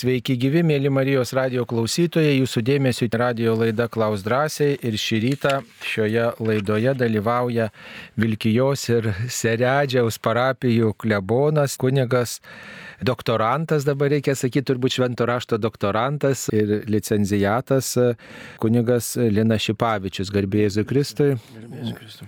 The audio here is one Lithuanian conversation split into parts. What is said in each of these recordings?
Sveiki gyvi, mėly Marijos radio klausytojai, jūsų dėmesio radio laida Klaus drąsiai ir šį rytą šioje laidoje dalyvauja Vilkijos ir Seredžiaus parapijų klebonas, kunigas, doktorantas, dabar reikia sakyti, turbūt švento rašto doktorantas ir licenzijatas kunigas Lina Šipavičius, garbėjai Kristui.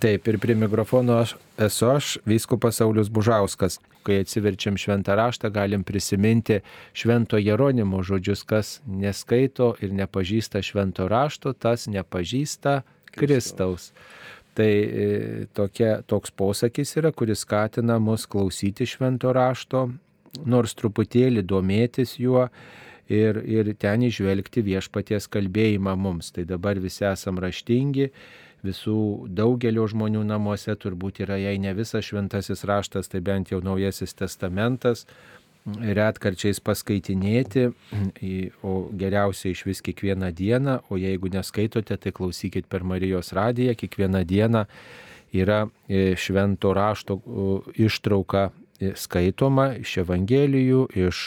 Taip, ir prie mikrofono aš esu aš, vyskupas Saulis Bužauskas. Kai atsiverčiam šventą raštą, galim prisiminti švento Jeronimo žodžius, kas neskaito ir nepažįsta švento rašto, tas nepažįsta Kristaus. Tai e, tokia, toks posakis yra, kuris skatina mus klausyti švento rašto, nors truputėlį domėtis juo ir, ir ten išvelgti viešpaties kalbėjimą mums. Tai dabar visi esam raštingi visų daugelio žmonių namuose turbūt yra, jei ne visas šventasis raštas, tai bent jau naujasis testamentas, retkarčiais paskaitinėti, o geriausia iš vis kiekvieną dieną, o jeigu neskaitote, tai klausykit per Marijos radiją, kiekvieną dieną yra e, švento rašto ištrauka e, skaitoma iš Evangelijų, iš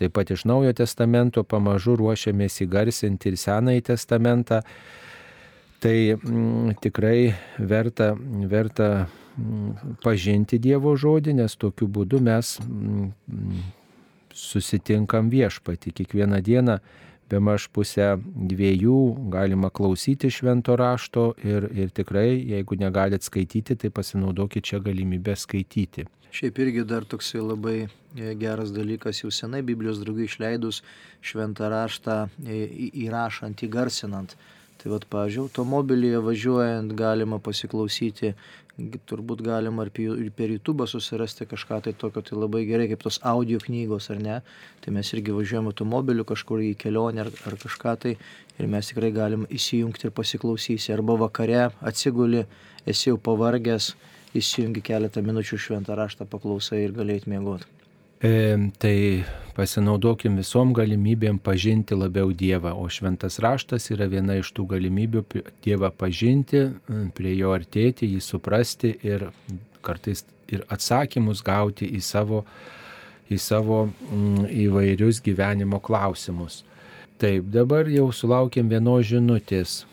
taip pat iš Naujojo testamento, pamažu ruošiamės įgarsinti ir Senąjį testamentą. Tai m, tikrai verta, verta pažinti Dievo žodį, nes tokiu būdu mes mm, susitinkam viešpati. Kiekvieną dieną be maž pusę dviejų galima klausyti švento rašto ir, ir tikrai, jeigu negalit skaityti, tai pasinaudokit čia galimybę skaityti. Šiaip irgi dar toksai labai e, geras dalykas, jau senai Biblijos draugai išleidus šventą raštą e, įrašant, įgarsinant. Tai vad, pažiūrėjau, automobilyje važiuojant galima pasiklausyti, turbūt galima ir per YouTube susirasti kažką tai tokio, tai labai gerai, kaip tos audio knygos, ar ne. Tai mes irgi važiuojam automobiliu kažkur į kelionę ar, ar kažką tai ir mes tikrai galim įsijungti ir pasiklausyti. Arba vakare atsiguli, esi jau pavargęs, įsijungi keletą minučių šventą raštą paklausai ir galėjai miegoti. E, tai pasinaudokim visom galimybėm pažinti labiau Dievą, o šventas raštas yra viena iš tų galimybių Dievą pažinti, prie jo artėti, jį suprasti ir kartais ir atsakymus gauti į savo, į savo mm, įvairius gyvenimo klausimus. Taip, dabar jau sulaukėm vienos žinutės.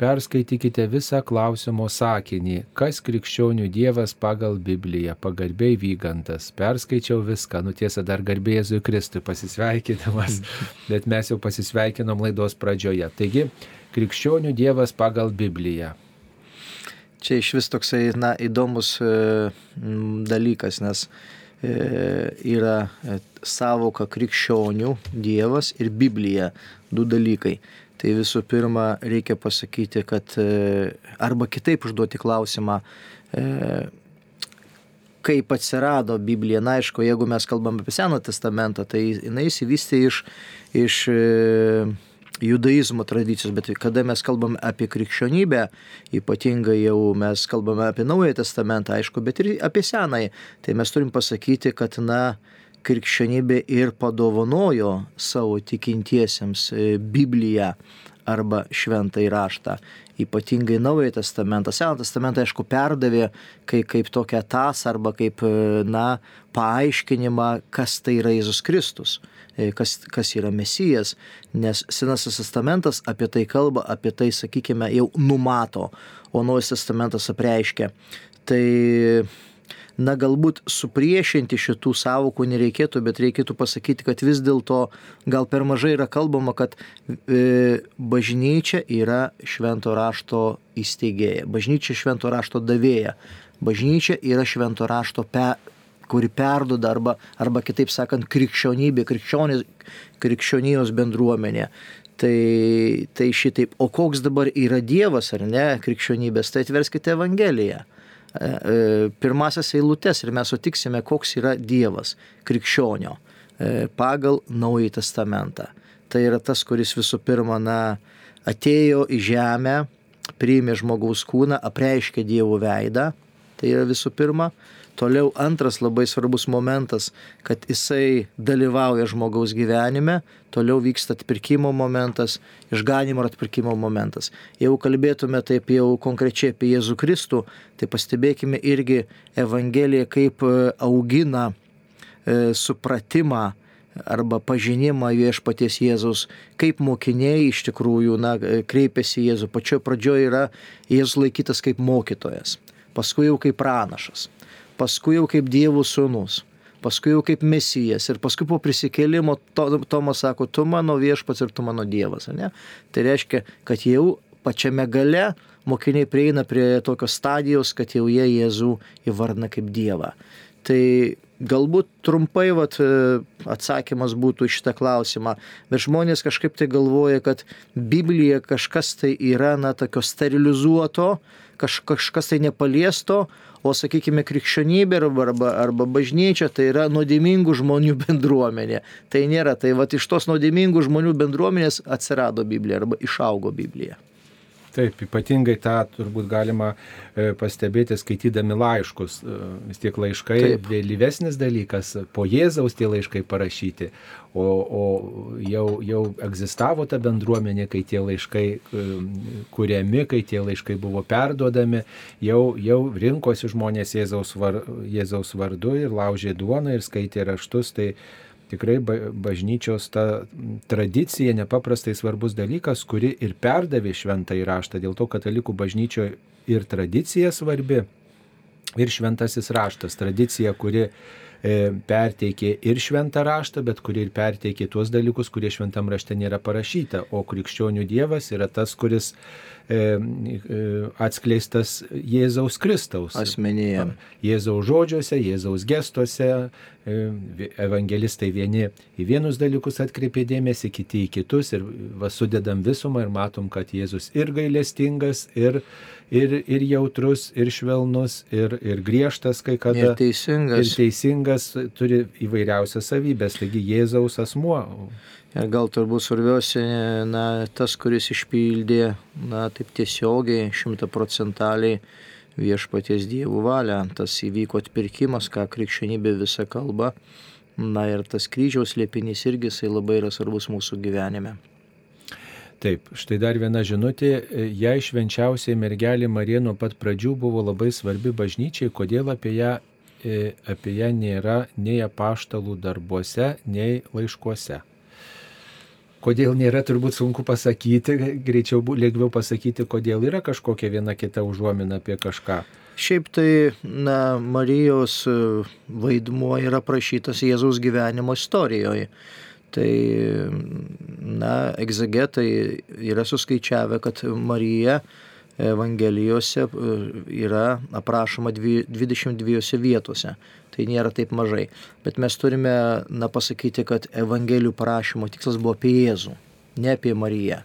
Perskaitykite visą klausimo sakinį, kas krikščionių Dievas pagal Bibliją, pagarbiai vygantas. Perskaičiau viską, nu tiesa, dar garbėjai Jėzui Kristui pasisveikinamas, bet mes jau pasisveikinom laidos pradžioje. Taigi, krikščionių Dievas pagal Bibliją. Čia iš vis toksai, na, įdomus e, dalykas, nes e, yra e, savoka krikščionių Dievas ir Biblija, du dalykai. Tai visų pirma, reikia pasakyti, kad e, arba kitaip užduoti klausimą, e, kaip atsirado Biblija. Na, aišku, jeigu mes kalbam apie Seną testamentą, tai jinai įsivystė iš, iš e, judaizmo tradicijos, bet kada mes kalbame apie krikščionybę, ypatingai jau mes kalbame apie Naująją testamentą, aišku, bet ir apie Senąjį, tai mes turim pasakyti, kad, na, krikščionybė ir padovanojo savo tikintiesiems e, Bibliją arba šventą įraštą. Ypatingai Naująjį testamentą. Seną testamentą, aišku, perdavė kaip, kaip tokią tas arba kaip, e, na, paaiškinimą, kas tai yra Jėzus Kristus, e, kas, kas yra Mesijas, nes Senasis testamentas apie tai kalba, apie tai, sakykime, jau numato, o Naujas testamentas apreiškia. Tai na galbūt supriešinti šitų savokų nereikėtų, bet reikėtų pasakyti, kad vis dėlto gal per mažai yra kalbama, kad e, bažnyčia yra švento rašto įsteigėja, bažnyčia švento rašto davėja, bažnyčia yra švento rašto pe, kuri perduoda arba, arba kitaip sakant krikščionybė, krikščionijos bendruomenė. Tai, tai šitaip, o koks dabar yra Dievas ar ne krikščionybės, tai atverskite Evangeliją. E, pirmasias eilutes ir mes sutiksime, koks yra Dievas krikščionio e, pagal Naująjį Testamentą. Tai yra tas, kuris visų pirma na, atėjo į žemę, priėmė žmogaus kūną, apreiškė Dievo veidą. Tai yra visų pirma. Toliau antras labai svarbus momentas, kad jisai dalyvauja žmogaus gyvenime, toliau vyksta atpirkimo momentas, išganimo ir atpirkimo momentas. Jeigu kalbėtume taip jau konkrečiai apie Jėzų Kristų, tai pastebėkime irgi Evangeliją, kaip e, augina e, supratimą, arba pažinimą viešpaties Jėzus, kaip mokiniai iš tikrųjų na, kreipiasi Jėzų. Pačioje pradžioje yra Jėzus laikytas kaip mokytojas, paskui jau kaip pranašas, paskui jau kaip Dievo sūnus, paskui jau kaip mesijas ir paskui po prisikėlimo to, Tomas sako, tu mano viešpats ir tu mano Dievas. Ne? Tai reiškia, kad jau pačiame gale mokiniai prieina prie tokios stadijos, kad jau jie Jėzų įvardina kaip Dievą. Tai galbūt trumpai vat, atsakymas būtų šitą klausimą, bet žmonės kažkaip tai galvoja, kad Biblija kažkas tai yra, na, tokio sterilizuoto, kaž, kažkas tai nepaliesto, o sakykime krikščionybė arba, arba, arba bažnyčia tai yra nuodėmingų žmonių bendruomenė. Tai nėra, tai va iš tos nuodėmingų žmonių bendruomenės atsirado Biblija arba išaugo Biblija. Taip, ypatingai tą turbūt galima e, pastebėti skaitydami laiškus. E, vis tiek laiškai Taip. vėlyvesnis dalykas, po Jėzaus tie laiškai parašyti, o, o jau, jau egzistavo ta bendruomenė, kai tie laiškai e, kuriami, kai tie laiškai buvo perduodami, jau, jau rinkosi žmonės Jėzaus, var, Jėzaus vardu ir laužė duoną ir skaitė raštus. Tai, tikrai bažnyčios ta tradicija nepaprastai svarbus dalykas, kuri ir perdavė šventą įraštą. Dėl to katalikų bažnyčioje ir tradicija svarbi, ir šventasis raštas. Tradicija, kuri perteikė ir šventą raštą, bet kuri ir perteikė tuos dalykus, kurie šventam rašte nėra parašyta. O krikščionių dievas yra tas, kuris E, e, atskleistas Jėzaus Kristaus. Asmenyje. Jėzaus žodžiuose, Jėzaus gestuose. E, evangelistai vieni į vienus dalykus atkreipė dėmesį, kiti į kitus ir va, sudedam visumą ir matom, kad Jėzus ir gailestingas, ir, ir, ir jautrus, ir švelnus, ir, ir griežtas kai kada. Ir teisingas. Ir teisingas turi įvairiausias savybės, taigi Jėzaus asmuo. Ir gal turbūt svarbiausia, na, tas, kuris išpildė, na, taip tiesiogiai, šimtaprocentaliai viešpaties dievų valią, tas įvyko atpirkimas, ką krikščionybė visa kalba. Na ir tas kryžiaus liepinys irgi jisai labai yra svarbus mūsų gyvenime. Taip, štai dar viena žinutė, jai švenčiausiai mergelė Marija nuo pat pradžių buvo labai svarbi bažnyčiai, kodėl apie ją, e, apie ją nėra nei apaštalų darbuose, nei laiškuose. Kodėl nėra, turbūt sunku pasakyti, greičiau lengviau pasakyti, kodėl yra kažkokia viena kita užuomina apie kažką. Šiaip tai, na, Marijos e, vaidmuo yra prašytas Jėzaus gyvenimo istorijoje. Tai, na, egzegetai yra suskaičiavę, kad Marija Evangelijose e, yra aprašoma 22 vietose tai nėra taip mažai. Bet mes turime, na, pasakyti, kad Evangelijų parašymo tikslas buvo apie Jėzų, ne apie Mariją.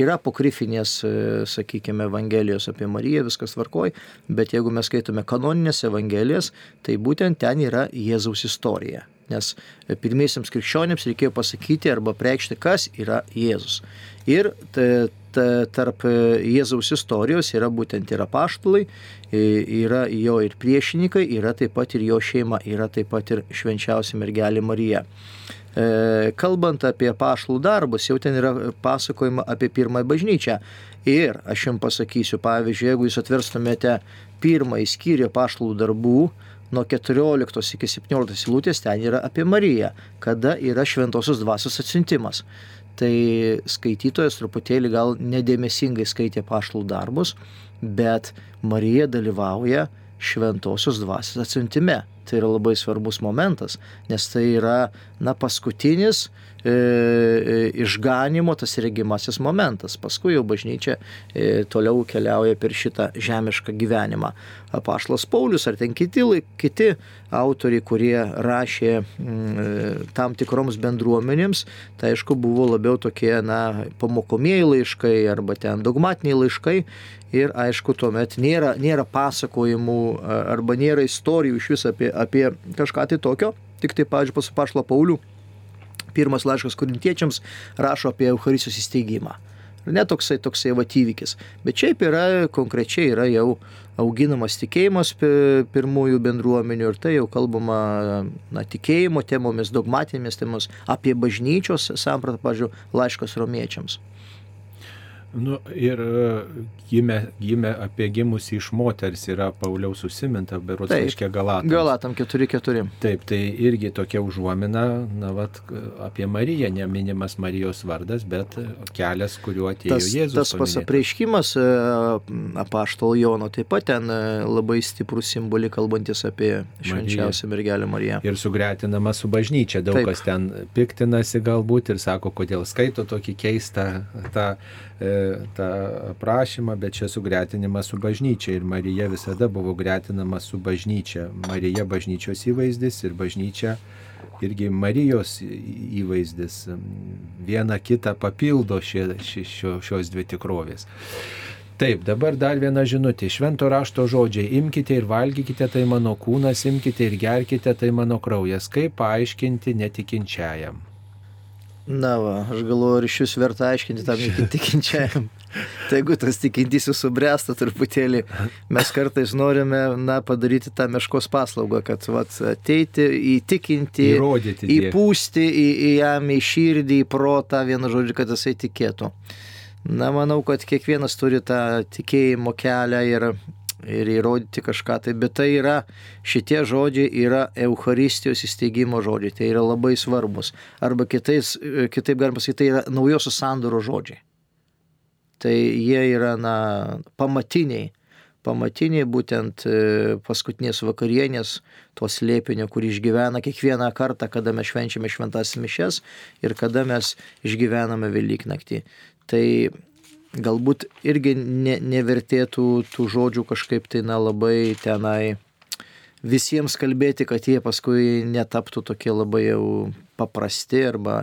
Yra apokrifinės, e, sakykime, Evangelijos apie Mariją, viskas tvarkoj, bet jeigu mes skaitome kanoninės Evangelijas, tai būtent ten yra Jėzaus istorija. Nes pirmiesiams krikščionėms reikėjo pasakyti arba preikšti, kas yra Jėzus. Ir tarp Jėzaus istorijos yra būtent ir apaštalai, yra jo ir priešininkai, yra taip pat ir jo šeima, yra taip pat ir švenčiausia mergelė Marija. E, kalbant apie pašlų darbus, jau ten yra pasakojama apie pirmąją bažnyčią. Ir aš jums pasakysiu, pavyzdžiui, jeigu jūs atverstumėte pirmąjį skyrių pašlų darbų, nuo 14 iki 17 eilutės ten yra apie Mariją, kada yra šventosios dvasios atsintimas tai skaitytojas truputėlį gal nedėmesingai skaitė paštlų darbus, bet Marija dalyvauja šventosios dvasios atsiuntime. Tai yra labai svarbus momentas, nes tai yra, na, paskutinis išganimo tas regimasis momentas. Paskui jau bažnyčia e, toliau keliauja per šitą žemišką gyvenimą. Apašlas Paulius ar ten kiti, kiti autoriai, kurie rašė mm, e, tam tikroms bendruomenėms, tai aišku buvo labiau tokie, na, pamokomieji laiškai arba ten dogmatiniai laiškai ir aišku, tuomet nėra, nėra pasakojimų arba nėra istorijų iš vis apie, apie kažką tai tokio, tik tai, pavyzdžiui, pas Pašlą Paulių, pirmas laiškas korintiečiams rašo apie Eucharistijos įsteigimą. Ne toksai, toksai vatyvykis. Bet šiaip yra, konkrečiai yra jau auginamas tikėjimas pirmųjų bendruomenių ir tai jau kalbama na, tikėjimo temomis, dogmatinėmis temomis apie bažnyčios sampratą, pažiūrėjau, laiškas romiečiams. Nu, ir e, gimė, gimė apie gimusį iš moters yra Pauliaus užsiminta, berots reiškia Galatam. Galatam 4-4. Taip, tai irgi tokia užuomina, na, vat, apie Mariją, neminimas Marijos vardas, bet kelias, kuriuo atėjo Tas, Jėzus. tas pasapreiškimas e, apaštalo Jono taip pat ten e, labai stiprus simbolį kalbantis apie švenčiausią mergelę Mariją. Ir sugretinama su bažnyčia. Daug Taip. kas ten piktinasi galbūt ir sako, kodėl skaito tokį keistą tą, e, tą aprašymą, bet čia sugretinimas su bažnyčia. Ir Marija visada buvo gretinama su bažnyčia. Marija bažnyčios įvaizdis ir bažnyčia irgi Marijos įvaizdis. Viena kitą papildo šie, ši, šio, šios dvi tikrovės. Taip, dabar dar viena žinutė. Švento rašto žodžiai. Imkite ir valgykite, tai mano kūnas, imkite ir gerkite, tai mano kraujas. Kaip paaiškinti netikinčiajam? Na, va, aš galvoju, jūs verta aiškinti tam tikinčiajam. Tai jeigu tas tikintysis subręsta truputėlį, mes kartais norime, na, padaryti tą meškos paslaugą, kad, vat, ateiti, įtikinti, Įrodyti įpūsti į, į jam į širdį, į protą, vienu žodžiu, kad jisai tikėtų. Na, manau, kad kiekvienas turi tą tikėjimo kelią ir, ir įrodyti kažką. Tai, bet tai yra, šitie žodžiai yra Euharistijos įsteigimo žodžiai, tai yra labai svarbus. Arba kitais, kitaip galima pasakyti, tai yra naujosios sandoro žodžiai. Tai jie yra, na, pamatiniai. Pamatiniai būtent e, paskutinės vakarienės, tos lėpinio, kur išgyvena kiekvieną kartą, kada mes švenčiame šventas mišes ir kada mes išgyvename Velyknaktį. Tai galbūt irgi ne, nevertėtų tų žodžių kažkaip tai, na, labai tenai visiems kalbėti, kad jie paskui netaptų tokie labai jau paprasti arba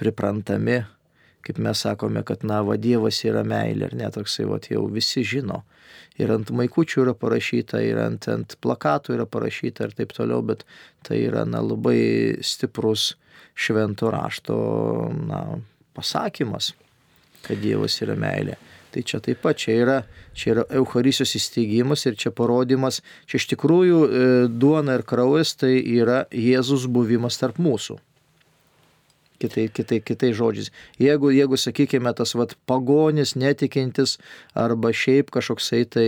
priprantami, kaip mes sakome, kad, na, va, Dievas yra meilė, ar ne, toksai, va, jau visi žino. Ir ant maikučių yra parašyta, ir ant, ant plakatų yra parašyta ir taip toliau, bet tai yra, na, labai stiprus švento rašto, na, pasakymas, kad Dievas yra meilė. Tai čia taip pat, čia yra, čia yra Eucharistijos įsteigimas ir čia parodimas, čia iš tikrųjų e, duona ir kraujas tai yra Jėzus buvimas tarp mūsų. Kitai, kitai, kitai žodžiais. Jeigu, jeigu sakykime, tas vat, pagonis, netikintis arba šiaip kažkoksai tai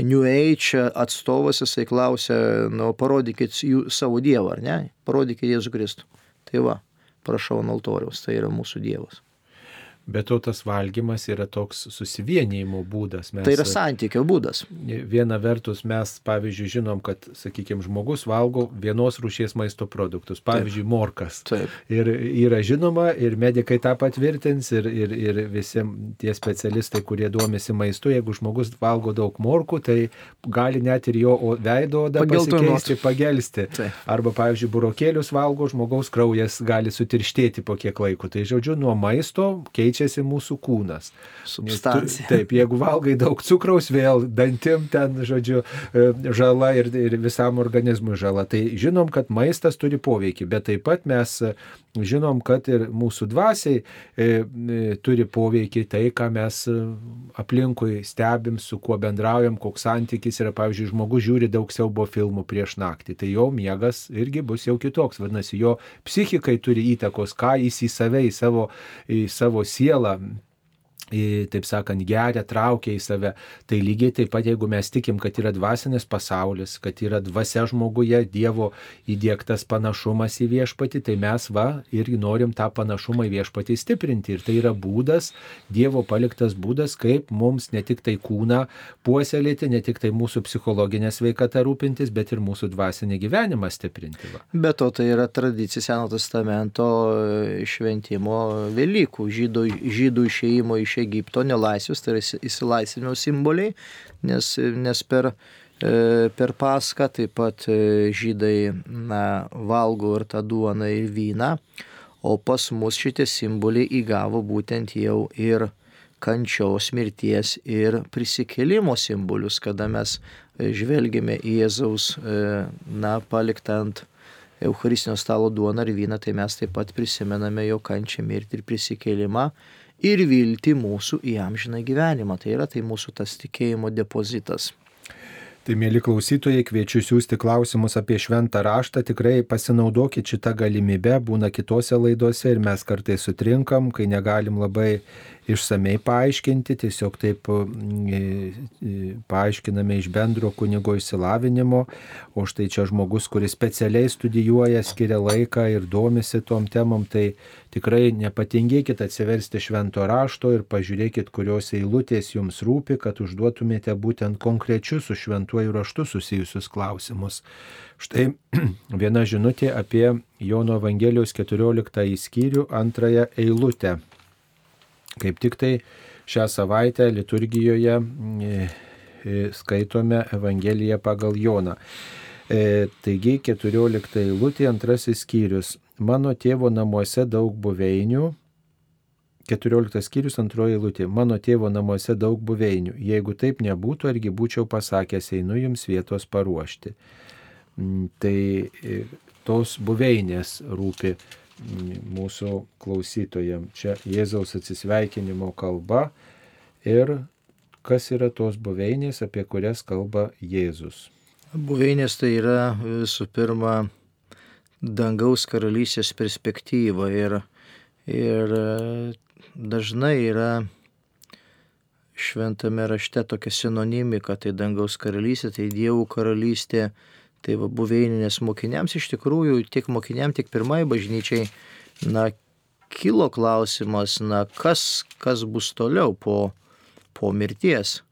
New Age atstovas, jisai klausia, nu, parodykit jų, savo Dievą, ar ne? Parodykit Jėzų Kristų. Tai va, prašau ant altoriaus, tai yra mūsų Dievas. Bet to tas valgymas yra toks susivienijimo būdas. Mes, Tai yra santykio būdas. Viena vertus mes, pavyzdžiui, žinom, kad, sakykime, žmogus valgo vienos rūšies maisto produktus, pavyzdžiui, Taip. morkas. Taip. Ir yra žinoma, ir medikai tą patvirtins, ir, ir, ir visi tie specialistai, kurie duomisi maistu, jeigu žmogus valgo daug morkų, tai gali net ir jo veido oda pasikeisti, pagelsti. Taip. Arba, pavyzdžiui, burokėlius valgo, žmogaus kraujas gali sutirštėti po kiek laiko. Tai, žodžiu, nuo maisto keičiasi keičiasi mūsų kūnas. Substancija. Taip, jeigu valgai daug cukraus, vėl dantim ten, žodžiu, žala ir, ir visam organizmui žala. Tai žinom, kad maistas turi poveikį, bet taip pat mes žinom, kad ir mūsų dvasiai e, e, turi poveikį tai, ką mes aplinkui stebim, su kuo bendraujam, koks santykis yra. Pavyzdžiui, žmogus žiūri daug siaubo filmų prieš naktį, tai jo miegas irgi bus jau kitoks. Vadinasi, jo psichikai turi įtakos, ką jis į save, į savo, į savo sielą siela taip sakant, geria, traukia į save. Tai lygiai taip pat, jeigu mes tikim, kad yra dvasinis pasaulis, kad yra dvasia žmoguje, Dievo įdėktas panašumas į viešpatį, tai mes va irgi norim tą panašumą į viešpatį stiprinti. Ir tai yra būdas, Dievo paliktas būdas, kaip mums ne tik tai kūną puoselėti, ne tik tai mūsų psichologinę sveikatą rūpintis, bet ir mūsų dvasinį gyvenimą stiprinti. Va. Be to, tai yra tradicija Seno testamento šventimo Velykų, žydų, žydų išėjimo iš Egipto nelaisvės, tai yra įsilaisvinimo simboliai, nes, nes per, per paską taip pat žydai na, valgo ir tą duoną ir vyną, o pas mus šitie simboliai įgavo būtent jau ir kančios, mirties ir prisikėlimo simbolius, kada mes žvelgime į Jėzaus na, paliktą ant Eucharistinio stalo duoną ir vyną, tai mes taip pat prisimename jo kančią, mirtį ir prisikėlimą ir viltį mūsų į amžiną gyvenimą. Tai yra tai mūsų tas tikėjimo depozitas. Tai mėly klausytojai, kviečiu siūsti klausimus apie šventą raštą, tikrai pasinaudokit šitą galimybę, būna kitose laidose ir mes kartais sutrinkam, kai negalim labai išsamei paaiškinti, tiesiog taip mm, e, e, paaiškiname iš bendro kunigo išsilavinimo, o štai čia žmogus, kuris specialiai studijuoja, skiria laiką ir domisi tom temom, tai tikrai nepatingėkit atsiversti švento rašto ir pažiūrėkit, kurios eilutės jums rūpi, kad užduotumėte būtent konkrečius su šventuoju raštu susijusius klausimus. Štai viena žinutė apie Jono Evangelijos 14 skyrių antrąją eilutę. Kaip tik tai šią savaitę liturgijoje e, e, skaitome Evangeliją pagal Joną. E, taigi 14 eilutė antrasis skyrius. Mano tėvo namuose daug buveinių. 14 skyrius antroji eilutė. Mano tėvo namuose daug buveinių. Jeigu taip nebūtų, argi būčiau pasakęs, einu jums vietos paruošti. Mm, tai tos buveinės rūpi mūsų klausytojams. Čia Jėzaus atsisveikinimo kalba ir kas yra tos buveinės, apie kurias kalba Jėzus. Buveinės tai yra visų pirma dangaus karalystės perspektyva ir, ir dažnai yra šventame rašte tokia sinonimika, tai dangaus karalystė, tai dievų karalystė, Tai va buveininės mokiniams iš tikrųjų tiek mokiniam, tiek pirmai bažnyčiai, na, kilo klausimas, na, kas, kas bus toliau po, po mirties.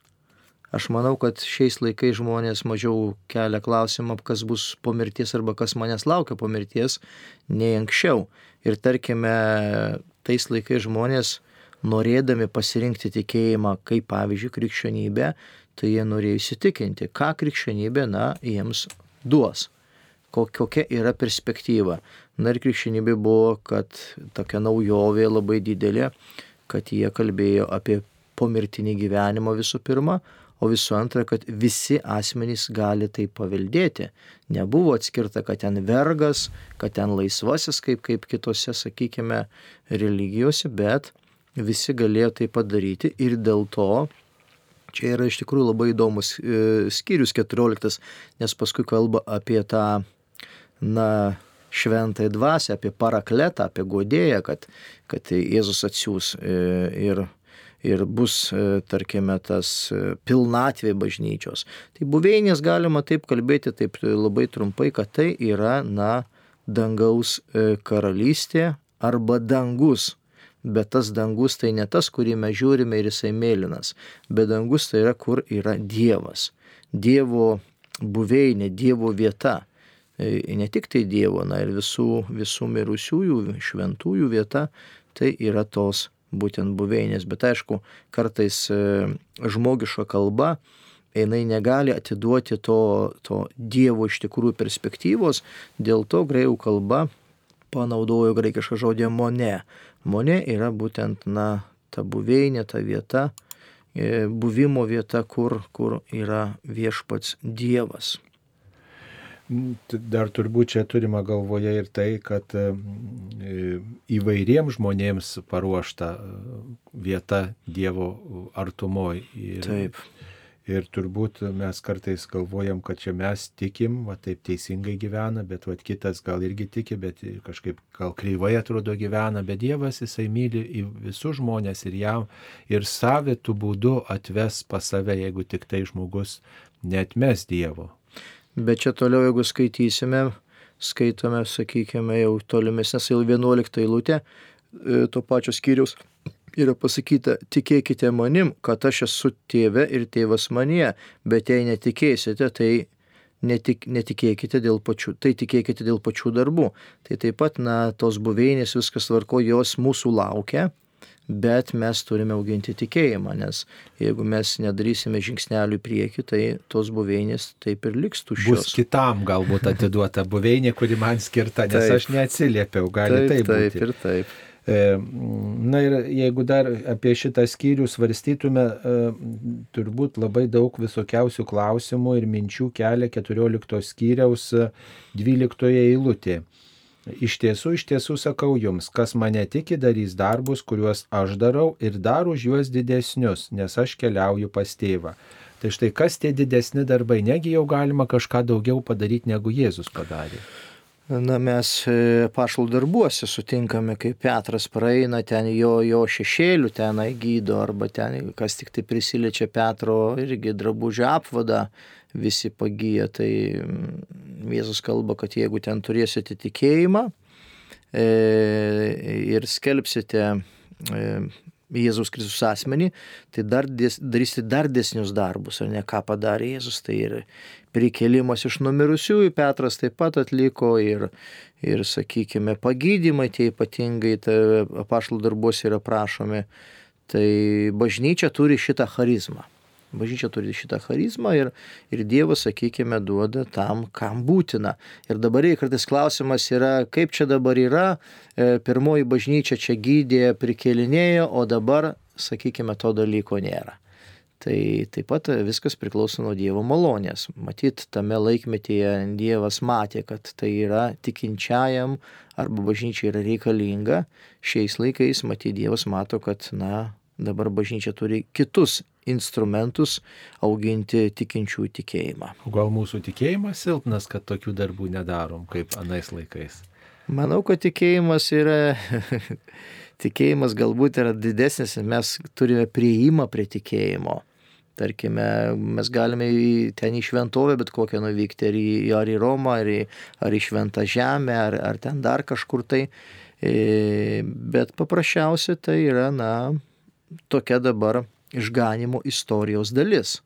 Aš manau, kad šiais laikais žmonės mažiau kelia klausimą, kas bus po mirties arba kas manęs laukia po mirties, nei anksčiau. Ir tarkime, tais laikais žmonės, norėdami pasirinkti tikėjimą, kaip pavyzdžiui krikščionybė, tai jie norėjo įsitikinti, ką krikščionybė, na, jiems duos, kokia yra perspektyva. Na ir krikščionybė buvo, kad tokia naujovė labai didelė, kad jie kalbėjo apie pomirtinį gyvenimą visų pirma, o visų antra, kad visi asmenys gali tai paveldėti. Nebuvo atskirta, kad ten vergas, kad ten laisvasis, kaip, kaip kitose, sakykime, religijose, bet visi galėjo tai padaryti ir dėl to Čia yra iš tikrųjų labai įdomus e, skyrius 14, nes paskui kalba apie tą, na, šventąją dvasę, apie parakletą, apie godėją, kad, kad Jėzus atsiūs e, ir, ir bus, e, tarkime, tas pilnatvė bažnyčios. Tai buveinės galima taip kalbėti, taip labai trumpai, kad tai yra, na, dangaus karalystė arba dangus bet tas dangus tai ne tas, kurį mes žiūrime ir jisai mėlynas, bet dangus tai yra, kur yra Dievas. Dievo buveinė, Dievo vieta. E, ne tik tai Dievo, na ir visų, visų mirusiųjų, šventųjų vieta, tai yra tos būtent buveinės. Bet aišku, kartais e, žmogiška kalba jinai negali atiduoti to, to Dievo iš tikrųjų perspektyvos, dėl to greikų kalba panaudojo graikišką žodį mone. Monė yra būtent, na, ta buveinė, ta vieta, e, buvimo vieta, kur, kur yra viešpats Dievas. Dar turbūt čia turima galvoje ir tai, kad e, įvairiems žmonėms paruošta vieta Dievo artumoje. Taip. Ir turbūt mes kartais galvojam, kad čia mes tikim, va taip teisingai gyvena, bet va kitas gal irgi tiki, bet kažkaip gal kreivai atrodo gyvena, bet Dievas jisai myli visus žmonės ir jam ir savitų būdų atves pas save, jeigu tik tai žmogus netmes Dievo. Bet čia toliau, jeigu skaitysime, skaitome, sakykime, jau tolimesnės jau 11 eilutė e, to pačio skyrius yra pasakyta, tikėkite manim, kad aš esu tėve ir tėvas manie, bet jei netikėsite, tai netik, netikėkite dėl pačių, tai tikėkite dėl pačių darbų. Tai taip pat, na, tos buveinės viskas tvarko, jos mūsų laukia, bet mes turime auginti tikėjimą, nes jeigu mes nedarysime žingsnelių į priekį, tai tos buveinės taip ir liks tuščios. Bus kitam galbūt atiduota buveinė, kuri man skirta, nes taip. aš neatsiliepiau, gali taip, taip būti. Taip ir taip. E, na ir jeigu dar apie šitą skyrių svarstytume, e, turbūt labai daug visokiausių klausimų ir minčių kelia 14 skyriaus 12 e, eilutė. Iš tiesų, iš tiesų sakau jums, kas mane tiki, darys darbus, kuriuos aš darau ir dar už juos didesnius, nes aš keliauju pas tėvą. Tai štai kas tie didesni darbai, negi jau galima kažką daugiau padaryti, negu Jėzus padarė. Na, mes e, pašlų darbuose sutinkame, kaip Petras praeina, ten jo, jo šešėlių tenai gydo, arba ten, kas tik tai prisiliečia Petro irgi drabužio apvadą, visi pagyja. Tai mm, Jėzus kalba, kad jeigu ten turėsite tikėjimą e, ir skelbsite e, Jėzus Kristus asmenį, tai dar dės, darysite dar desnius darbus, ar ne ką padarė Jėzus, tai ir prikelimas iš numirusiųjų Petras taip pat atliko ir, ir sakykime, pagydymai tie ypatingai apaštalų darbuose yra prašomi. Tai bažnyčia turi šitą charizmą. Bažnyčia turi šitą charizmą ir, ir Dievas, sakykime, duoda tam, kam būtina. Ir dabar kartais klausimas yra, kaip čia dabar yra, e, pirmoji bažnyčia čia gydė, prikelinėjo, o dabar, sakykime, to dalyko nėra. Tai taip pat viskas priklauso nuo Dievo malonės. Matyt, tame laikmetyje Dievas matė, kad tai yra tikinčiajam arba bažnyčia yra reikalinga. Šiais laikais, matyt, Dievas mato, kad, na, dabar bažnyčia turi kitus instrumentus auginti tikinčių tikėjimą. Gal mūsų tikėjimas silpnas, kad tokių darbų nedarom kaip anais laikais? Manau, kad tikėjimas yra, tikėjimas galbūt yra didesnis, mes turime prieimą prie tikėjimo. Tarkime, mes galime ten į šventovę bet kokią nuvykti, ar į, ar į Romą, ar į, ar į šventą žemę, ar, ar ten dar kažkur tai. E, bet paprasčiausia tai yra, na, tokia dabar išganimo istorijos dalis.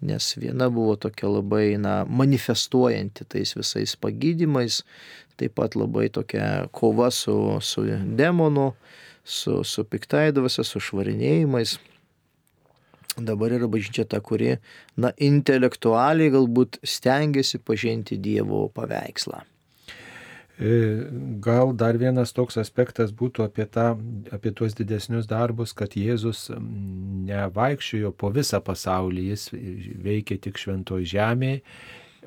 Nes viena buvo tokia labai na, manifestuojanti tais visais pagydymais, taip pat labai tokia kova su, su demonu, su, su piktaidavose, su švarinėjimais. Dabar yra bažnyčia ta, kuri, na, intelektualiai galbūt stengiasi pažinti Dievo paveikslą. E, gal dar vienas toks aspektas būtų apie, tą, apie tuos didesnius darbus, kad Jėzus nevaikščiojo po visą pasaulį, jis veikė tik šventoj žemėje,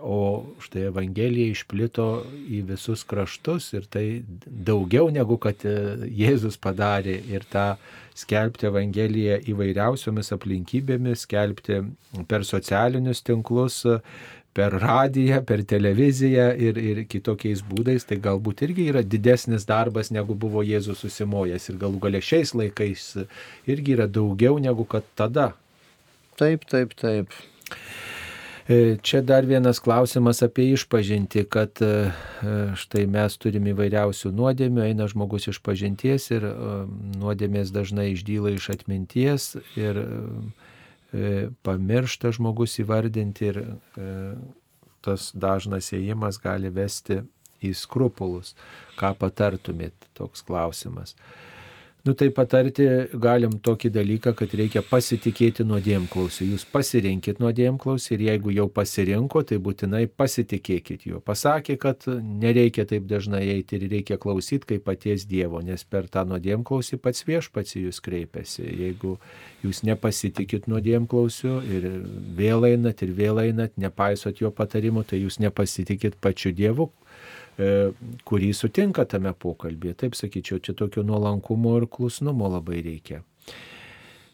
o štai Evangelija išplito į visus kraštus ir tai daugiau negu kad e, Jėzus padarė ir tą skelbti Evangeliją įvairiausiomis aplinkybėmis, skelbti per socialinius tinklus, per radiją, per televiziją ir, ir kitokiais būdais, tai galbūt irgi yra didesnis darbas, negu buvo Jėzus susimojęs ir galų galia šiais laikais irgi yra daugiau negu kad tada. Taip, taip, taip. E, čia dar vienas klausimas apie išpažinti, kad e, štai mes turime įvairiausių nuodėmių, eina žmogus iš pažinties ir e, nuodėmės dažnai išdyla iš atminties ir E, pamiršta žmogus įvardinti ir e, tas dažnas ėjimas gali vesti į skrupulus. Ką patartumėt toks klausimas? Nu tai patarti galim tokį dalyką, kad reikia pasitikėti nuodėmklausiu. Jūs pasirinkit nuodėmklausį ir jeigu jau pasirinko, tai būtinai pasitikėkit juo. Pasakė, kad nereikia taip dažnai eiti ir reikia klausyti kaip paties Dievo, nes per tą nuodėmklausį pats viešpats jūs kreipiasi. Jeigu jūs nepasitikit nuodėmklausiu ir vėl einat ir vėl einat, nepaisot jo patarimų, tai jūs nepasitikit pačiu Dievu, kurį sutinka tame pokalbėje. Taip sakyčiau, čia tokio nuolankumo ir klusnumo labai reikia.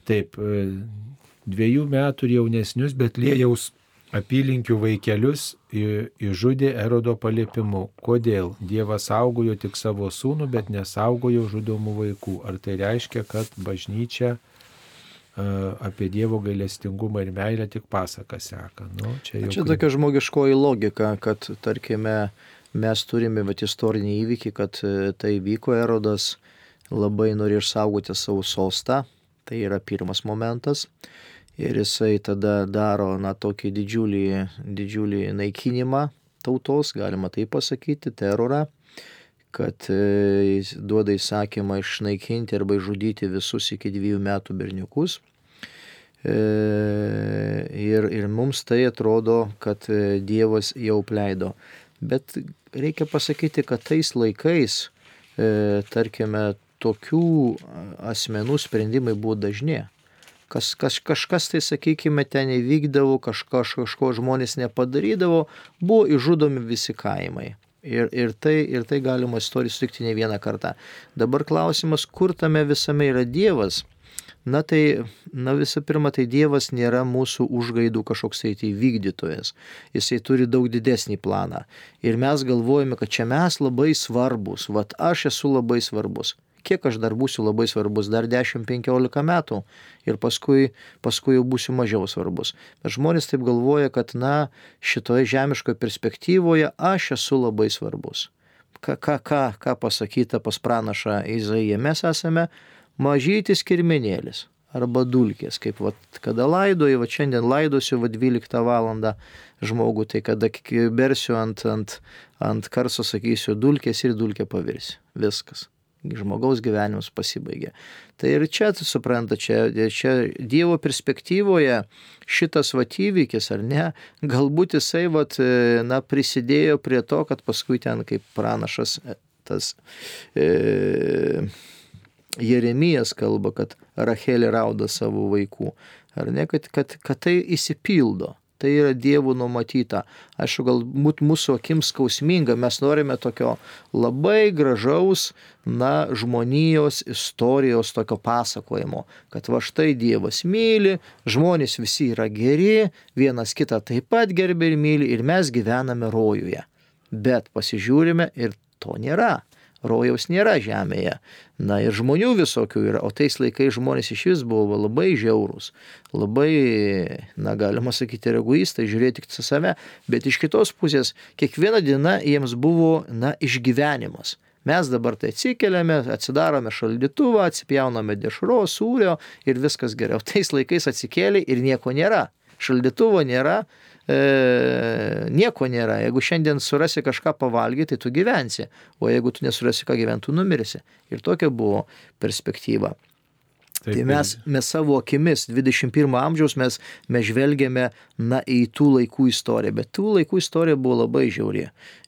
Taip, e, dviejų metų jaunesnius Betlėjaus apylinkių vaikelius išžudė Erodo paliepimu. Kodėl? Dievas saugojo tik savo sūnų, bet nesaugojo žudomų vaikų. Ar tai reiškia, kad bažnyčia e, apie Dievo gailestingumą ir meilę tik pasaka seka? Nu, čia jau... čia tokia žmogiškoji logika, kad tarkime mes turime vat, istorinį įvykį, kad e, tai vyko Erodas labai nori išsaugoti savo sostą, tai yra pirmas momentas. Ir jisai tada daro, na, tokį didžiulį, didžiulį naikinimą tautos, galima tai pasakyti, terorą, kad e, duoda įsakymą išnaikinti arba žudyti visus iki dviejų metų berniukus. E, ir, ir mums tai atrodo, kad Dievas jau pleido. Bet reikia pasakyti, kad tais laikais, e, tarkime, tokių asmenų sprendimai buvo dažni. Kas, kas, kažkas tai, sakykime, ten įvykdavo, kažko, kažko žmonės nepadarydavo, buvo išžudomi visi kaimai. Ir, ir, tai, ir tai galima istoriją sutikti ne vieną kartą. Dabar klausimas, kur tame visame yra Dievas. Na tai, na visų pirma, tai Dievas nėra mūsų užgaidų kažkoks tai vykdytojas. Jisai turi daug didesnį planą. Ir mes galvojame, kad čia mes labai svarbus, vad aš esu labai svarbus kiek aš dar būsiu labai svarbus, dar 10-15 metų ir paskui, paskui jau būsiu mažiau svarbus. Bet žmonės taip galvoja, kad na, šitoje žemiškoje perspektyvoje aš esu labai svarbus. Ką, ką, ką, ką pasakyta pas pranašą Izaiją, mes esame mažytis kirminėlis arba dulkės, kaip vat, kada laidoju, va šiandien laidosiu va 12 val. žmogų, tai kada bersiu ant, ant, ant karso, sakysiu, dulkės ir dulkė pavirsi. Viskas žmogaus gyvenimas pasibaigė. Tai ir čia, supranta, čia, čia Dievo perspektyvoje šitas vat įvykis ar ne, galbūt jisai vat, na, prisidėjo prie to, kad paskui ten kaip pranašas e, tas e, Jeremijas kalba, kad Rachelė rauda savo vaikų. Ar ne, kad, kad, kad tai įsipildo. Tai yra Dievo numatyta. Aišku, galbūt mūsų akims skausminga, mes norime tokio labai gražaus, na, žmonijos istorijos tokio pasakojimo, kad va štai Dievas myli, žmonės visi yra geri, vienas kitą taip pat gerbė ir myli ir mes gyvename rojuje. Bet pasižiūrime ir to nėra rojaus nėra žemėje. Na ir žmonių visokių yra, o tais laikais žmonės iš vis buvo labai žiaurūs, labai, na galima sakyti, egoistai, žiūrėti tik save, bet iš kitos pusės kiekviena diena jiems buvo, na, išgyvenimas. Mes dabar tai atsikeliame, atsidarome šaldytuvą, atsipjauname dešros, sūrio ir viskas geriau. Tais laikais atsikėlė ir nieko nėra. Šaldytuvo nėra, e, nieko nėra. Jeigu šiandien surasi kažką pavalgyti, tai tu gyvensi, o jeigu tu nesurasi ką gyventi, tu numirsi. Ir tokia buvo perspektyva. Taip, tai mes, mes savo akimis 21 amžiaus mes, mes žvelgiame na, į tų laikų istoriją, bet tų laikų istorija buvo labai žiauri.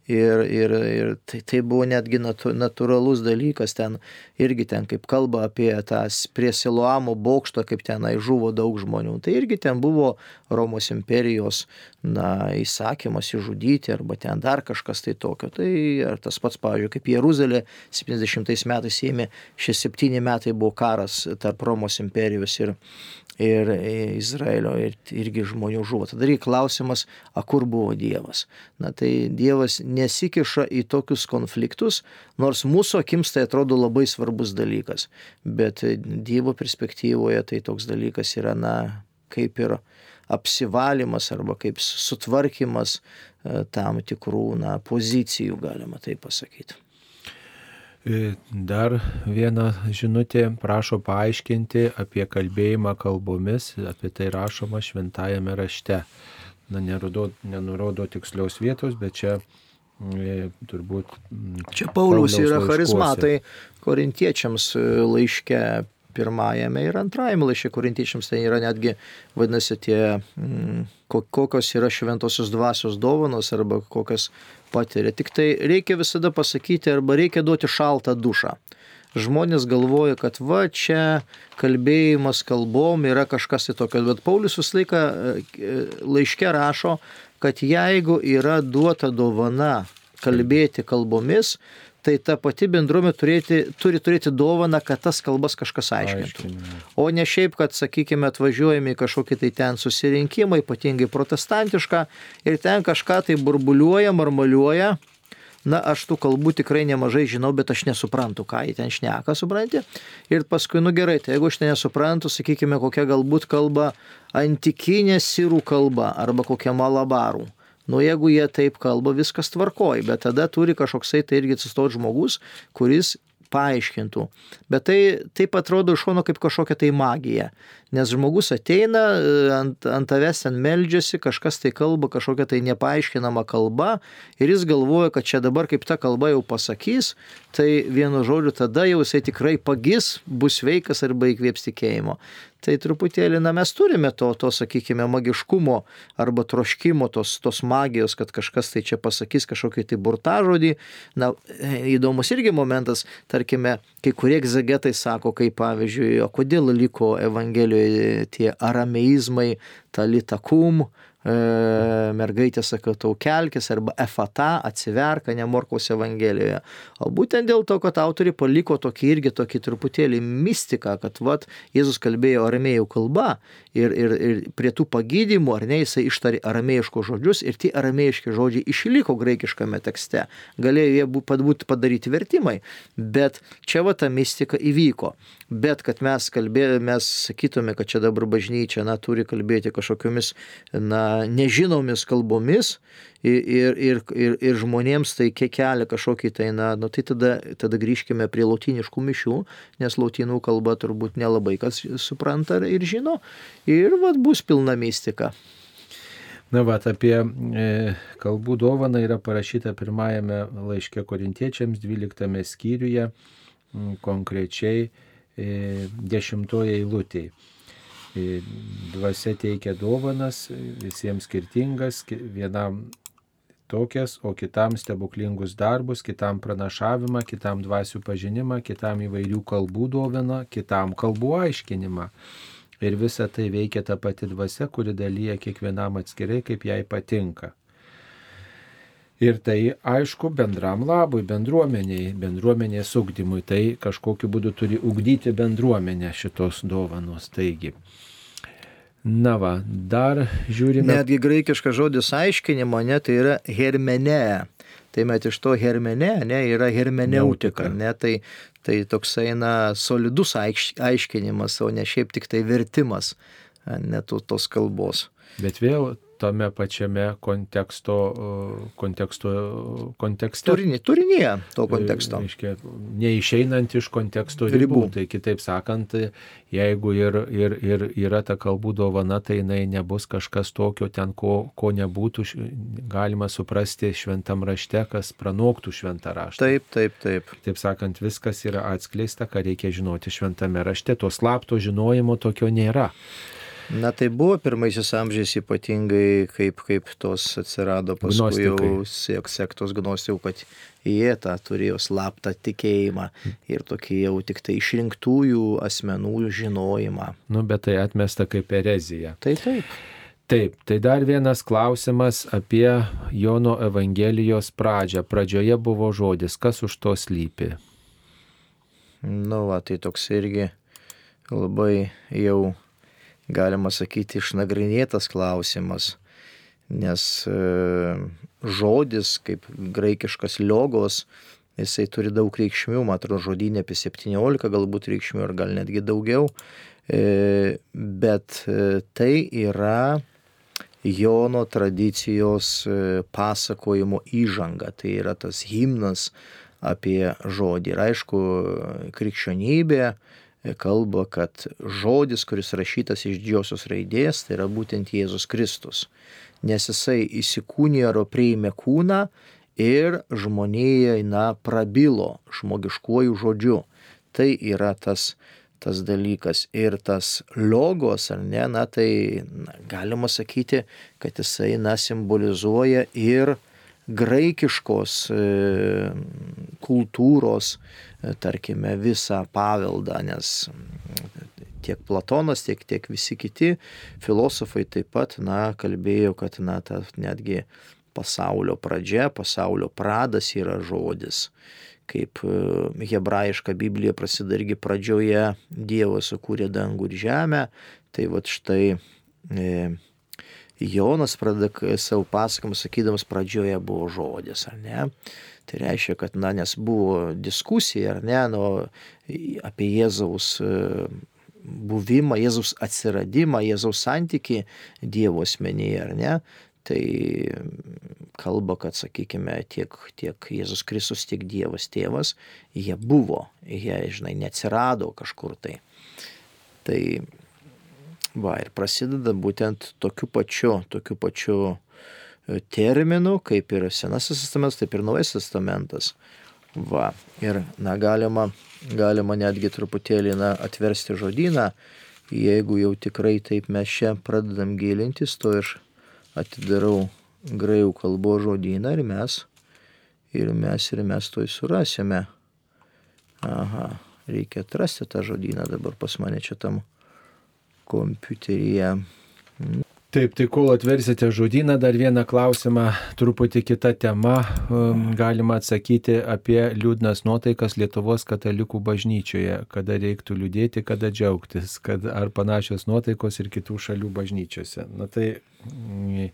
Ir, ir, ir tai, tai buvo netgi natūralus dalykas, ten irgi ten kaip kalba apie tą prie Siloamo bokšto, kaip tenai žuvo daug žmonių. Tai irgi ten buvo Romos imperijos na, įsakymas įžudyti arba ten dar kažkas tai tokio. Tai ar tas pats, pavyzdžiui, kaip Jeruzalė 70 metais ėmė, šie septyni metai buvo karas tarp Romos imperijos ir, ir Izraelio ir irgi žmonių žuvo. Tada reikia klausimas, a kur buvo Dievas. Na tai Dievas nesikiša į tokius konfliktus, nors mūsų akims tai atrodo labai svarbus dalykas. Bet Dievo perspektyvoje tai toks dalykas yra, na, kaip ir apsivalymas arba kaip sutvarkymas e, tam tikrų na, pozicijų, galima taip pasakyti. E, dar viena žinutė prašo paaiškinti apie kalbėjimą kalbomis, apie tai rašoma šventajame rašte. Na, nenurodo, nenurodo tiksliaus vietos, bet čia e, turbūt. Čia Pauliaus, Pauliaus yra charizmatai korintiečiams e, laiške pirmajame ir antrajame laiške korintiečiams, tai yra netgi, vadinasi, tie, mm, kokios yra šventosios dvasios dovanos arba kokias patiria. Tik tai reikia visada pasakyti arba reikia duoti šaltą dušą. Žmonės galvoja, kad va čia kalbėjimas kalbom yra kažkas tai tokio, bet Paulius visą laiką e, laiške rašo, kad jeigu yra duota dovana kalbėti kalbomis, tai ta pati bendruomenė turėti, turi turėti dovaną, kad tas kalbas kažkas aiškintų. Aiškinė. O ne šiaip, kad, sakykime, atvažiuojame į kažkokį tai ten susirinkimą, ypatingai protestantišką, ir ten kažką tai burbuliuoja, marmaliuoja. Na, aš tų kalbų tikrai nemažai žinau, bet aš nesuprantu, ką jie ten šneka, supranti. Ir paskui, nu gerai, tai jeigu aš nesuprantu, sakykime, kokia galbūt kalba antikinė sirų kalba arba kokia malabarų Nu, jeigu jie taip kalba, viskas tvarkoja, bet tada turi kažkoksai tai irgi atsistoti žmogus, kuris paaiškintų. Bet tai taip atrodo iš šono kaip kažkokia tai magija. Nes žmogus ateina, ant, ant tavęs ten meldžiasi, kažkas tai kalba, kažkokia tai nepaaiškinama kalba ir jis galvoja, kad čia dabar kaip ta kalba jau pasakys, tai vienu žodžiu tada jau jisai tikrai pagis, bus sveikas arba įkvėps tikėjimo tai truputėlį, na, mes turime to, to sakykime, magiškumo arba troškimo, tos, tos magijos, kad kažkas tai čia pasakys kažkokį tai burtažodį. Na, įdomus irgi momentas, tarkime, kai kurie egzegetai sako, kaip pavyzdžiui, o kodėl liko Evangelijoje tie arameizmai, talitakum, e, mergaitė sako tau kelkis arba efata atsiverka ne Morkaus Evangelijoje. O būtent dėl to, kad autoriai paliko tokį irgi tokį truputėlį mistiką, kad vat, Jėzus kalbėjo aramėjų kalba ir, ir, ir prie tų pagydymų, ar ne, jisai ištarė aramėjiškos žodžius ir tie aramėjiški žodžiai išliko graikiškame tekste. Galėjo jie būti padaryti vertimai, bet čia va ta mistika įvyko. Bet kad mes kalbėjome, mes sakytume, kad čia dabar bažnyčia, na, turi kalbėti kažkokiamis, na, nežinomis kalbomis ir, ir, ir, ir žmonėms tai kelia kažkokį tai, na, nu, tai tada, tada grįžkime prie lautiniškų mišių, nes lautinų kalba turbūt nelabai kas supranta ir žino. Ir vad bus pilna mistika. Na, va, apie e, kalbų dovaną yra parašyta pirmajame laiške korintiečiams 12 skyriuje, konkrečiai e, 10 eilutėje. Dvasia teikia dovanas, visiems skirtingas, vienam tokias, o kitam stebuklingus darbus, kitam pranašavimą, kitam dvasių pažinimą, kitam įvairių kalbų dovaną, kitam kalbų aiškinimą. Ir visa tai veikia ta pati dvasia, kuri dalyja kiekvienam atskirai, kaip jai patinka. Ir tai aišku bendram labui, bendruomeniai, bendruomenės ugdymui. Tai kažkokiu būdu turi ugdyti bendruomenę šitos dovanos. Taigi. Na va, dar žiūrime. Netgi graikiškas žodis aiškinimo, ne, tai yra hermenė. Tai met iš to hermenė, ne, yra hermeneutika, ne, tai Tai toksai, na, solidus aiškinimas, o ne šiaip tik tai vertimas, ne tos kalbos. Bet vėl tame pačiame konteksto, konteksto, kontekste. Turinį, turinėje to konteksto. Reiškia, neišeinant iš konteksto ribų. ribų. Tai kitaip sakant, jeigu ir, ir, ir yra ta kalbų dovana, tai jinai nebus kažkas tokio ten, ko, ko nebūtų galima suprasti šventam rašte, kas pranoktų šventą raštą. Taip, taip, taip. Taip sakant, viskas yra atskleista, ką reikia žinoti šventame rašte. To slapto žinojimo tokio nėra. Na tai buvo pirmaisiais amžiais ypatingai, kaip, kaip tos atsirado paskui Gnostikai. jau sek, sektos gnostikų, kad jie tą turėjo slaptą tikėjimą ir tokį jau tik tai išrinktųjų asmenų žinojimą. Nu, bet tai atmesta kaip erezija. Tai taip. Taip, tai dar vienas klausimas apie Jono Evangelijos pradžią. Pradžioje buvo žodis, kas už to slypi. Nu, va, tai toks irgi labai jau galima sakyti, išnagrinėtas klausimas, nes e, žodis, kaip graikiškas liogos, jisai turi daug reikšmių, man atrodo, žodinė apie 17 galbūt reikšmių ar gal netgi daugiau, e, bet e, tai yra Jono tradicijos pasakojimo įžanga, tai yra tas himnas apie žodį. Ir aišku, krikščionybė kalba, kad žodis, kuris rašytas iš didžiosios raidės, tai yra būtent Jėzus Kristus. Nes jisai įsikūnijo ar priėmė kūną ir žmonėje, na, prabilo žmogiškuoju žodžiu. Tai yra tas, tas dalykas. Ir tas logos, ar ne, na, tai na, galima sakyti, kad jisai, na, simbolizuoja ir graikiškos e, kultūros, e, tarkime, visą paveldą, nes tiek Platonas, tiek, tiek visi kiti filosofai taip pat, na, kalbėjo, kad, na, ta netgi pasaulio pradžia, pasaulio pradas yra žodis. Kaip e, hebrajiška Biblija prasideda irgi pradžioje Dievas sukūrė dangų ir žemę, tai va štai e, Jonas pradeda savo pasakymą sakydamas, pradžioje buvo žodis, ar ne? Tai reiškia, kad, na, nes buvo diskusija, ar ne, nu, apie Jėzaus e, buvimą, Jėzaus atsiradimą, Jėzaus santyki Dievo asmenyje, ar ne? Tai kalba, kad, sakykime, tiek, tiek Jėzus Kristus, tiek Dievas tėvas, jie buvo, jie, žinai, neatsirado kažkur tai. Tai Va, ir prasideda būtent tokiu pačiu, tokiu pačiu terminu, kaip ir Senasis testamentas, taip ir Naujasis testamentas. Va, ir, na, galima, galima netgi truputėlį, na, atversti žodyną, jeigu jau tikrai taip mes čia pradedam gilintis, to aš atidarau graikų kalbos žodyną ir mes, ir mes, ir mes to surasime. Aha, reikia atrasti tą žodyną dabar pas mane čia tam kompiuteryje. Taip, tai kol atversite žodyną, dar vieną klausimą, truputį kita tema, um, galima atsakyti apie liūdnas nuotaikas Lietuvos katalikų bažnyčioje, kada reiktų liūdėti, kada džiaugtis, kad ar panašios nuotaikos ir kitų šalių bažnyčiose. Na tai mm,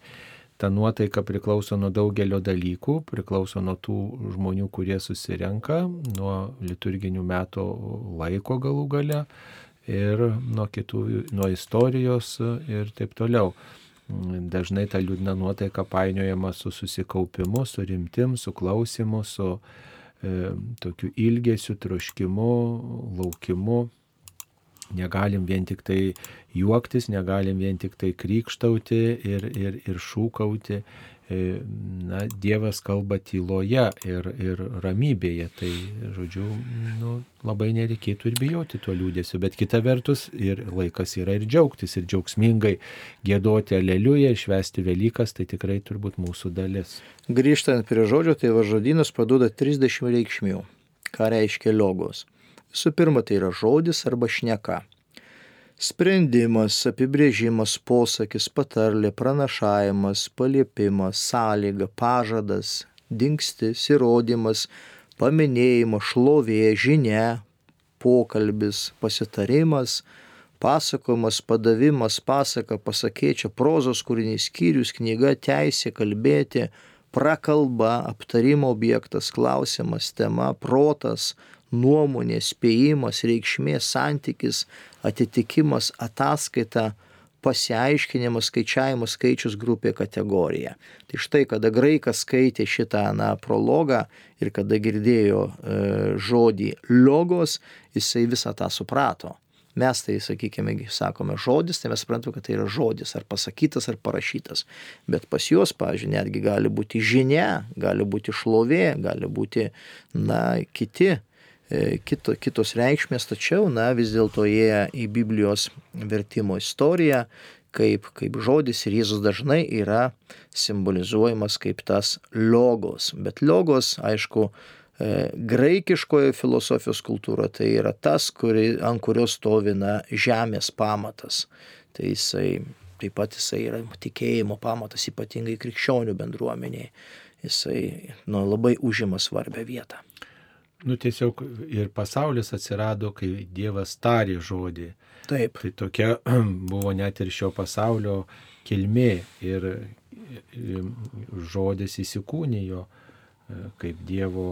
ta nuotaika priklauso nuo daugelio dalykų, priklauso nuo tų žmonių, kurie susirenka, nuo liturginių metų laiko galų gale ir nuo kitų, nuo istorijos ir taip toliau. Dažnai ta liūdna nuotaika painiojama su susikaupimu, su rimtim, su klausimu, su e, tokiu ilgesiu, troškimu, laukimu. Negalim vien tik tai juoktis, negalim vien tik tai krikštauti ir, ir, ir šūkauti, na, Dievas kalba tyloje ir, ir ramybėje. Tai, žodžiu, nu, labai nereikėtų ir bijoti to liūdėsio, bet kita vertus ir laikas yra ir džiaugtis, ir džiaugsmingai gėdoti aleliują, švesti Velykas, tai tikrai turbūt mūsų dalis. Grįžtant prie žodžio, tai važodynas paduoda 30 reikšmių. Ką reiškia logos? Visų pirma, tai yra žodis arba šneka sprendimas, apibrėžimas, posakis, patarlė, pranašavimas, paliepimas, sąlyga, pažadas, dingstis, įrodymas, paminėjimas, šlovė, žinia, pokalbis, pasitarimas, pasakojimas, padavimas, pasaka, pasakėčia, prozos kūrinys, skyrius, knyga, teisė, kalbėti, prakalba, aptarimo objektas, klausimas, tema, protas, nuomonė, spėjimas, reikšmė, santykis, atitikimas, ataskaita, pasiaiškinimas, skaičiavimas, skaičius grupė kategorija. Tai štai, kada graikas skaitė šitą na, prologą ir kada girdėjo e, žodį logos, jisai visą tą suprato. Mes tai, sakykime, sakome žodis, tai mes suprantame, kad tai yra žodis, ar pasakytas, ar parašytas. Bet pas juos, pažiūrėjau, netgi gali būti žinia, gali būti šlovė, gali būti, na, kiti E, kito, kitos reikšmės, tačiau, na, vis dėlto jie į Biblijos vertimo istoriją kaip, kaip žodis ir Jėzus dažnai yra simbolizuojamas kaip tas logos. Bet logos, aišku, graikiškoje filosofijos kultūroje tai yra tas, kuri, ant kurios stovi na, žemės pamatas. Tai jisai, taip pat jisai yra tikėjimo pamatas, ypatingai krikščionių bendruomeniai. Jisai nu, labai užima svarbę vietą nu, tiesiog ir pasaulis atsirado, kai Dievas tarė žodį. Taip. Tai tokia buvo net ir šio pasaulio kilmė ir žodis įsikūnijo e, kaip Dievo,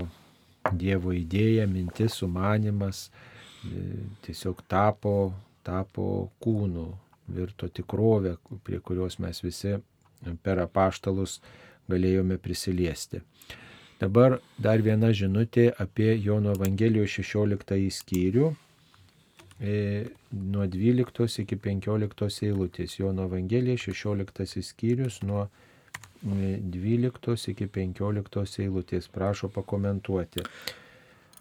dievo idėja, mintis, sumanimas, e, tiesiog tapo, tapo kūnu, virto tikrovę, prie kurios mes visi per apaštalus galėjome prisiliesti. Dabar dar viena žinutė apie Jono Evangelijos 16 skyrių e, nuo 12 iki 15 eilutės. Jono Evangelija 16 skyrius nuo 12 e, iki 15 eilutės. Prašo pakomentuoti.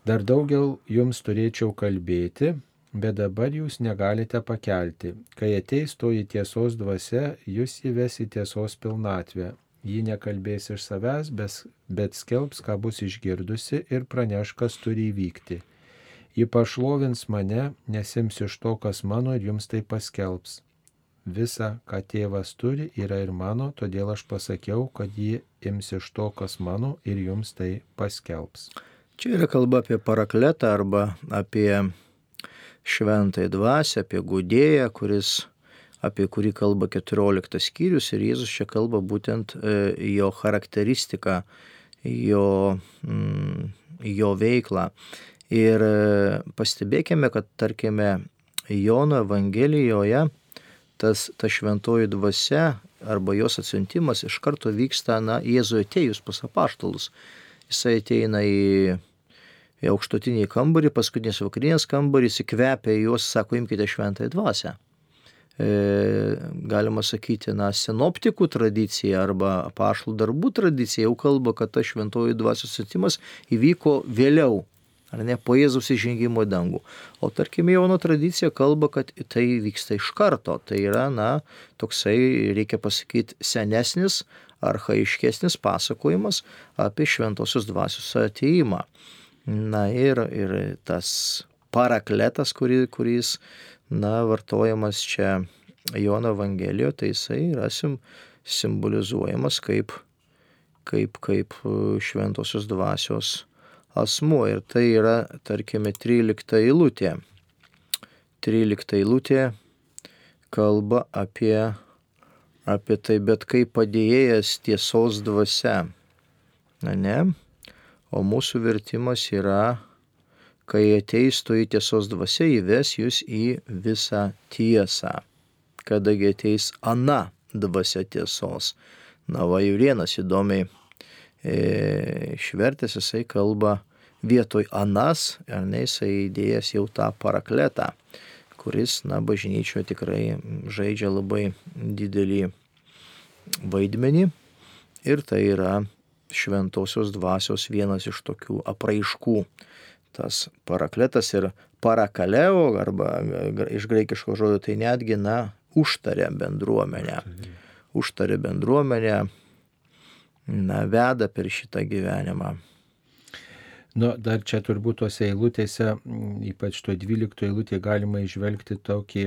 Dar daugel jums turėčiau kalbėti, bet dabar jūs negalite pakelti. Kai ateis toji tiesos dvasia, jūs įves į tiesos pilnatvę ji nekalbės iš savęs, bet skelbs, ką bus išgirdusi ir praneš, kas turi įvykti. Ji pašlovins mane, nesims iš to, kas mano ir jums tai paskelbs. Visa, ką tėvas turi, yra ir mano, todėl aš pasakiau, kad ji ims iš to, kas mano ir jums tai paskelbs. Čia yra kalba apie parakletą arba apie šventąją dvasę, apie gudėją, kuris apie kurį kalba 14 skyrius ir Jėzus čia kalba būtent e, jo charakteristiką, jo, mm, jo veiklą. Ir e, pastebėkime, kad tarkime Jono Evangelijoje tas, ta šventoji dvasia arba jos atsiuntimas iš karto vyksta, na, Jėzui atėjus pas apaštalus. Jisai ateina į, į aukštutinį kambarį, paskutinės vakarinės kambarį, įsikvepia juos, sako, imkite šventąją dvasę. E, galima sakyti, na, sinoptikų tradicija arba pašlų darbų tradicija jau kalba, kad tas šventojų dvasios sutimas įvyko vėliau, ar ne, po Jėzaus įžengimo dangų. O tarkim, jauno tradicija kalba, kad tai vyksta iš karto. Tai yra, na, toksai, reikia pasakyti, senesnis, arhaiškesnis pasakojimas apie šventosios dvasios ateimą. Na ir, ir tas parakletas, kuri, kuris na, vartojamas čia Jono Evangelijoje, tai jisai rasim simbolizuojamas kaip, kaip, kaip šventosios dvasios asmuo. Ir tai yra, tarkime, 13 eilutė. 13 eilutė kalba apie, apie tai, bet kaip padėjėjas tiesos dvasia. Na ne, o mūsų vertimas yra, kai ateistų į tiesos dvasia, įves jūs į visą tiesą. Kadagi ateis ana dvasia tiesos. Na va, jau vienas įdomiai e, švertės jisai kalba vietoj anas, ar ne, jisai įdėjęs jau tą parakletą, kuris, na, bažnyčioje tikrai žaidžia labai didelį vaidmenį ir tai yra šventosios dvasios vienas iš tokių apraiškų. Tas parakletas ir parakaleo, arba iš graikiško žodžio, tai netgi, na, užtarė bendruomenę. Užtarė bendruomenę, na, veda per šitą gyvenimą. Nu, dar čia turbūt tose eilutėse, ypač to 12 eilutėje, galima išvelgti tokį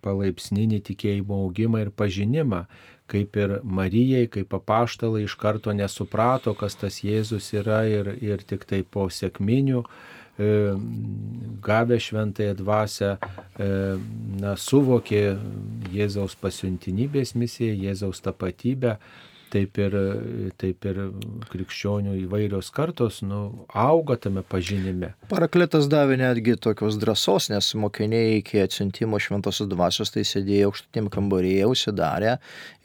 palaipsninį tikėjimo augimą ir pažinimą, kaip ir Marijai, kaip apaštalai iš karto nesuprato, kas tas Jėzus yra ir, ir tik tai po sėkminių e, gavę šventąją dvasę, e, na, suvokė Jėzaus pasiuntinybės misiją, Jėzaus tapatybę, taip ir, taip ir krikščionių įvairios kartos nu, auga tame pažinime. Parakletas davė netgi tokios drąsos, nes mokiniai iki atsiuntimo šventosios dvasios tai sėdėjo aukštutėm kambaryje, užsidarę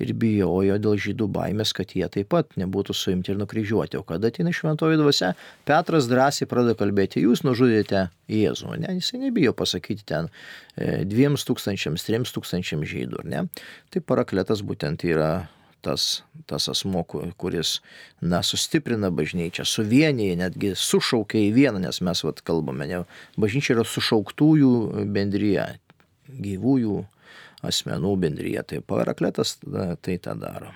ir bijojo dėl žydų baimės, kad jie taip pat nebūtų suimti ir nukryžiuoti. O kada ateina šventoji dvasia, Petras drąsiai pradeda kalbėti, jūs nužudėte Jėzų, ne, jisai nebijo pasakyti ten e, dviems tūkstančiams, trims tūkstančiams žydų, ne. Tai parakletas būtent yra tas, tas asmo, kuris, na, sustiprina bažnyčią, suvienyje, netgi sušaukia į vieną, nes mes vat kalbame, ne, bažnyčia yra sušauktųjų bendryje, gyvųjų asmenų bendryje, tai parakletas tai tą daro.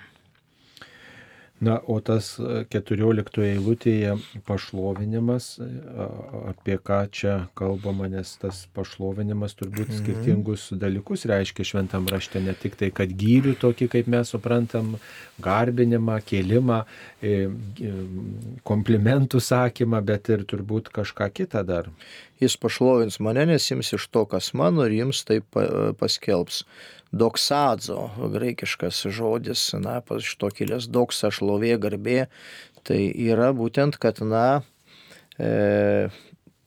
Na, o tas 14 e, eilutėje pašlovinimas, e, apie ką čia kalbama, nes tas pašlovinimas turbūt mhm. skirtingus dalykus reiškia šventam rašte, ne tik tai, kad gyrių tokį, kaip mes suprantam, garbinimą, kėlimą, e, komplimentų sakymą, bet ir turbūt kažką kitą dar. Jis pašlovins mane, nes jums iš to, kas mano, ir jums taip paskelbs doksadzo, graikiškas žodis, na, iš to kilęs doksa, šlovė, garbė, tai yra būtent, kad, na, e,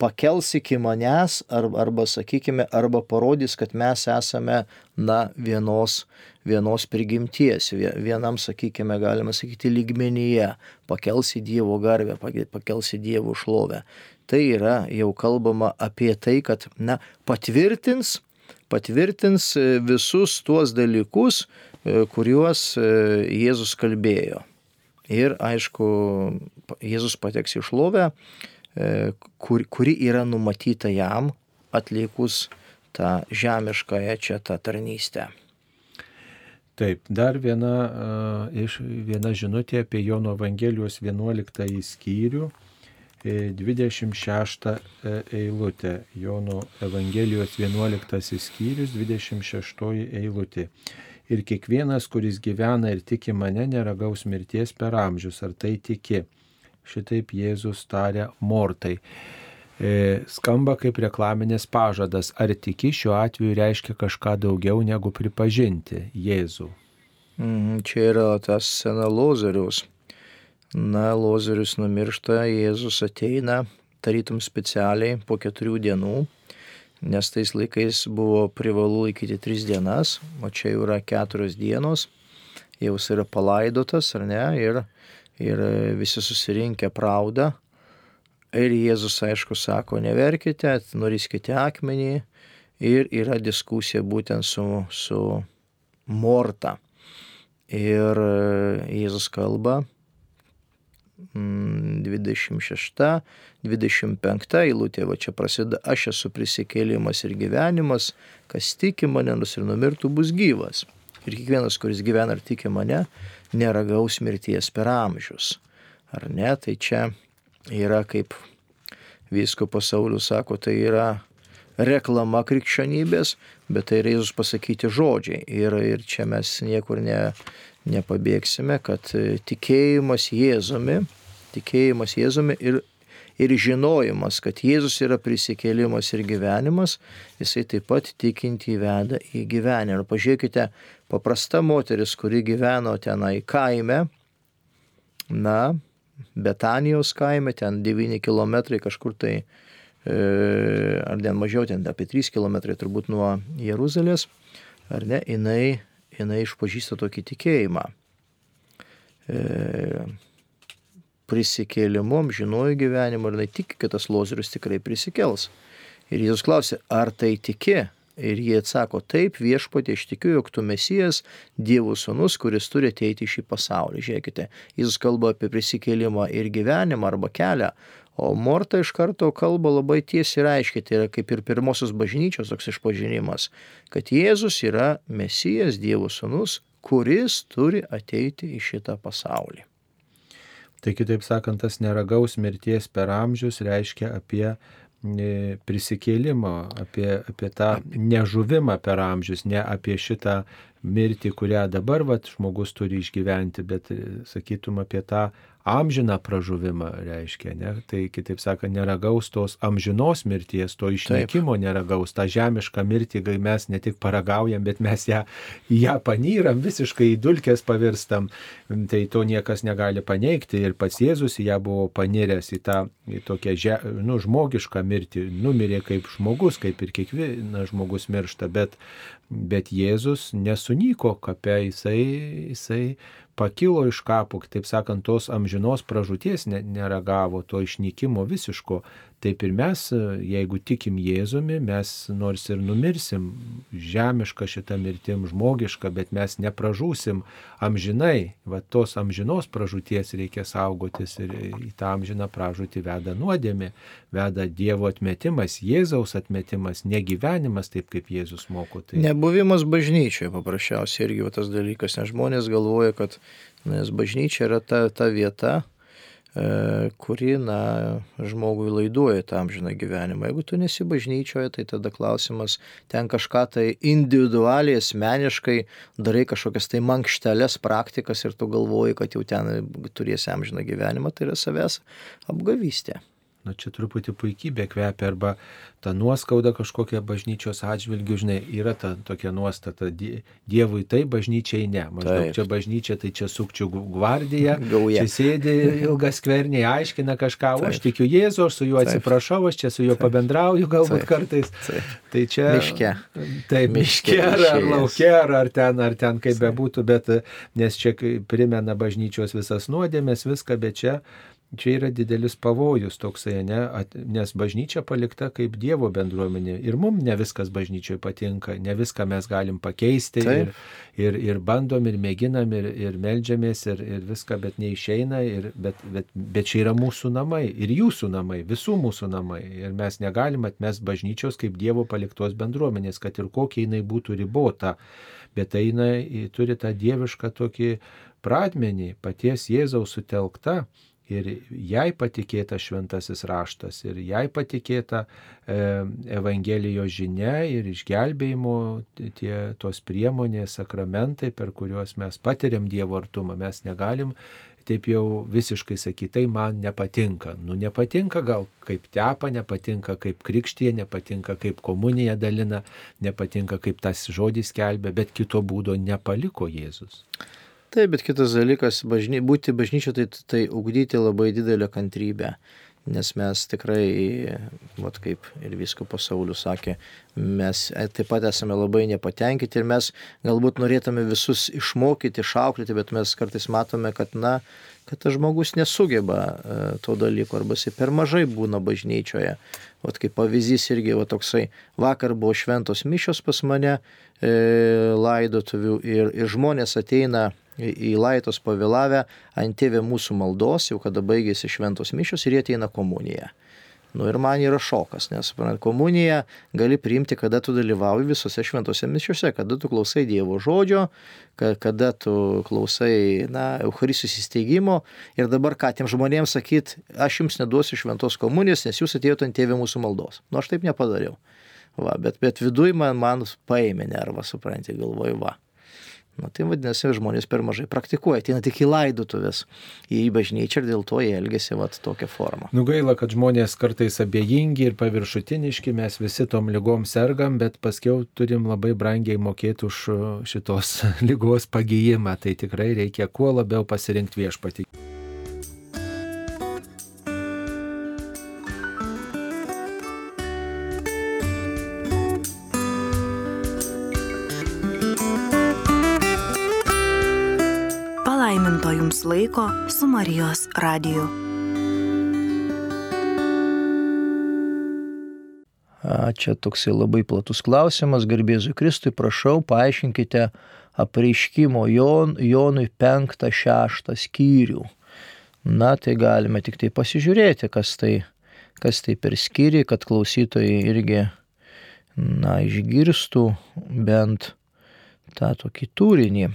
pakels iki manęs arba, arba, sakykime, arba parodys, kad mes esame, na, vienos, vienos prigimties, vienam, sakykime, galima sakyti, lygmenyje, pakels į Dievo garbę, pakels į Dievo šlovę. Tai yra jau kalbama apie tai, kad, na, patvirtins, patvirtins e, visus tuos dalykus, e, kuriuos e, Jėzus kalbėjo. Ir aišku, Jėzus pateks į šlovę, kur, kuri yra numatyta jam atlikus tą žemiškąją čia tą tarnystę. Taip, dar viena, viena žinutė apie Jono Evangelijos 11 skyrių 26 e, eilutė, Jono Evangelijos 11 skyrius, 26 eilutė. Ir kiekvienas, kuris gyvena ir tiki mane, neragaus mirties per amžius, ar tai tiki. Šitaip Jėzus tarė mortai. E, skamba kaip reklaminės pažadas. Ar tiki šiuo atveju reiškia kažką daugiau negu pripažinti Jėzų? Mm, čia yra tas sena Lozoriaus Na, Lozorius numiršta, Jėzus ateina, tarytum specialiai po keturių dienų, nes tais laikais buvo privalu laikyti tris dienas, o čia jau yra keturios dienos, jau jis yra palaidotas, ar ne, ir, ir visi susirinkę praudą. Ir Jėzus, aišku, sako, neverkite, noriskite akmenį ir yra diskusija būtent su, su Morta. Ir Jėzus kalba, 26, 25 eilutė, va čia prasideda, aš esu prisikėlimas ir gyvenimas, kas tiki mane, nus ir numirtų, bus gyvas. Ir kiekvienas, kuris gyvena ir tiki mane, neragaus mirties per amžius. Ar ne? Tai čia yra kaip visko pasauliu sako, tai yra reklama krikščionybės, bet tai yra Jėzus pasakyti žodžiai. Ir, ir čia mes niekur ne, nepabėgsime, kad tikėjimas Jėzumi, tikėjimas Jėzumi ir, ir žinojimas, kad Jėzus yra prisikėlimas ir gyvenimas, jisai taip pat tikinti įveda į gyvenimą. Ir pažiūrėkite, paprasta moteris, kuri gyveno tenai kaime, na, Betanijos kaime, ten 9 km kažkur tai, e, ar ten mažiau, ten apie 3 km turbūt nuo Jeruzalės, ar ne, jinai, jinai išpažįsta tokį tikėjimą. E, prisikėlimu, žinojo gyvenimą ir jinai tiki, kad tas lozerius tikrai prisikels. Ir Jėzus klausė, ar tai tiki? Ir jie atsako, taip viešpatė, aš tikiu, jog tu mesijas, Dievo sūnus, kuris turi ateiti į šį pasaulį. Žiūrėkite, jis kalba apie prisikėlimą ir gyvenimą arba kelią, o Morta iš karto kalba labai tiesiai ir aiškiai, tai yra kaip ir pirmosios bažnyčios toks išpažinimas, kad Jėzus yra mesijas, Dievo sūnus, kuris turi ateiti į šitą pasaulį. Tai kitaip sakant, tas neragaus mirties per amžius reiškia apie prisikėlimą, apie, apie tą nežuvimą per amžius, ne apie šitą mirtį, kurią dabar vat, žmogus turi išgyventi, bet sakytum apie tą amžiną pražuvimą reiškia, ne? tai kitaip sakant, neragaus tos amžinos mirties, to išnykimo Taip. neragaus, tą žemišką mirtį, kai mes ne tik paragaujam, bet mes ją, ją panyram, visiškai į dulkės pavirstam, tai to niekas negali paneigti ir pats Jėzus ją buvo paniręs į tą į tokią že, nu, žmogišką mirtį, numirė kaip žmogus, kaip ir kiekvienas žmogus miršta, bet, bet Jėzus nesunyko kape, jisai, jisai pakilo iš kapų, taip sakant, tos amžinos pražūties neragavo, to išnykimo visiško, Taip ir mes, jeigu tikim Jėzumi, mes nors ir numirsim žemišką šitą mirtim, žmogišką, bet mes nepražūsim amžinai. Va tos amžinos pražūties reikia saugotis ir į tą amžiną pražūtį veda nuodėmė, veda Dievo atmetimas, Jėzaus atmetimas, negyvenimas taip, kaip Jėzus moko. Tai... Nebuvimas bažnyčioje paprasčiausiai irgi tas dalykas, nes žmonės galvoja, kad nes bažnyčia yra ta, ta vieta, E, kuri, na, žmogui laiduoja tą amžiną gyvenimą. Jeigu tu nesi bažnyčioje, tai tada klausimas, ten kažką tai individualiai, asmeniškai darai kažkokias tai mankštelės praktikas ir tu galvoji, kad jau ten turėsi amžiną gyvenimą, tai yra savęs apgavystė nu čia truputį puikybė kvepia arba ta nuoskauda kažkokia bažnyčios atžvilgių, žinai, yra ta tokia nuostata, Dievui tai, bažnyčiai ne. Maždaug taip. čia bažnyčia, tai čia sukčių gvardija, Gauja. čia sėdi ilgas kverniai, aiškina kažką, o aš tikiu Jėzu, aš su juo atsiprašau, aš čia su juo taip. pabendrauju galbūt taip. kartais. Taip. Tai čia... Miške. Taip, miške, ar, ar lauke, ar, ten, ar ten kaip bebūtų, bet nes čia primena bažnyčios visas nuodėmės, viską, bet čia Čia yra didelis pavojus toksai, ne, nes bažnyčia palikta kaip Dievo bendruomenė. Ir mums ne viskas bažnyčioje patinka, ne viską mes galim pakeisti. Taip. Ir, ir, ir bandom, ir mėginam, ir, ir melžiamės, ir, ir viską, bet neišeina. Ir, bet, bet, bet čia yra mūsų namai, ir jūsų namai, visų mūsų namai. Ir mes negalim atmest bažnyčios kaip Dievo paliktos bendruomenės, kad ir kokia jinai būtų ribota. Bet tai jinai turi tą dievišką tokį pradmenį, paties Jėzaus sutelkta ir jai patikėta šventasis raštas, ir jai patikėta e, Evangelijos žinia ir išgelbėjimo tie tos priemonės, sakramentai, per kuriuos mes patiriam Dievo artumą. Mes negalim taip jau visiškai sakyti, tai man nepatinka. Nu, nepatinka gal kaip tepa, nepatinka kaip krikštie, nepatinka kaip komunija dalina, nepatinka kaip tas žodis kelbė, bet kito būdo nepaliko Jėzus. Taip, bet kitas dalykas, bažny, būti bažnyčio, tai, tai ugdyti labai didelę kantrybę. Nes mes tikrai, vat kaip ir visko pasauliu sakė, mes e, taip pat esame labai nepatenkinti ir mes galbūt norėtume visus išmokyti, išauklėti, bet mes kartais matome, kad, na, kad tas žmogus nesugeba e, to dalyko arba jis per mažai būna bažnyčioje. Vat kaip pavyzdys irgi va, toksai, vakar buvo šventos mišios pas mane e, laidotuvių ir, ir žmonės ateina į laitos pavėlavę ant tėvė mūsų maldos, jau kada baigėsi šventos mišios ir jie ateina komuniją. Nu ir man yra šokas, nes komuniją gali priimti, kada tu dalyvauji visose šventose mišiuose, kada tu klausai Dievo žodžio, kada tu klausai, na, Eucharisijos įsteigimo ir dabar ką tiem žmonėms sakyt, aš jums neduosiu šventos komunijos, nes jūs atėjote ant tėvė mūsų maldos. Nu aš taip nepadariau. Va, bet, bet viduj man, man paėmė nervą, supranti, galvoju, va. Na tai vadinasi, žmonės per mažai praktikuoja, ateina tik į laidotuvės, į bažnyčią ir dėl to jie elgesi vat tokią formą. Nugaila, kad žmonės kartais abejingi ir paviršutiniški, mes visi tom lygom sergam, bet paskiau turim labai brangiai mokėti už šitos lygos pagyjimą, tai tikrai reikia kuo labiau pasirinkti viešpatį. Palaiminto jums laiko su Marijos radiju. Čia toksai labai platus klausimas, garbėzui Kristui, prašau, paaiškinkite apreiškimo Jon, Jonui 5-6 skyrių. Na, tai galime tik tai pasižiūrėti, kas tai, kas tai per skyriai, kad klausytojai irgi, na, išgirstų bent tą tokį turinį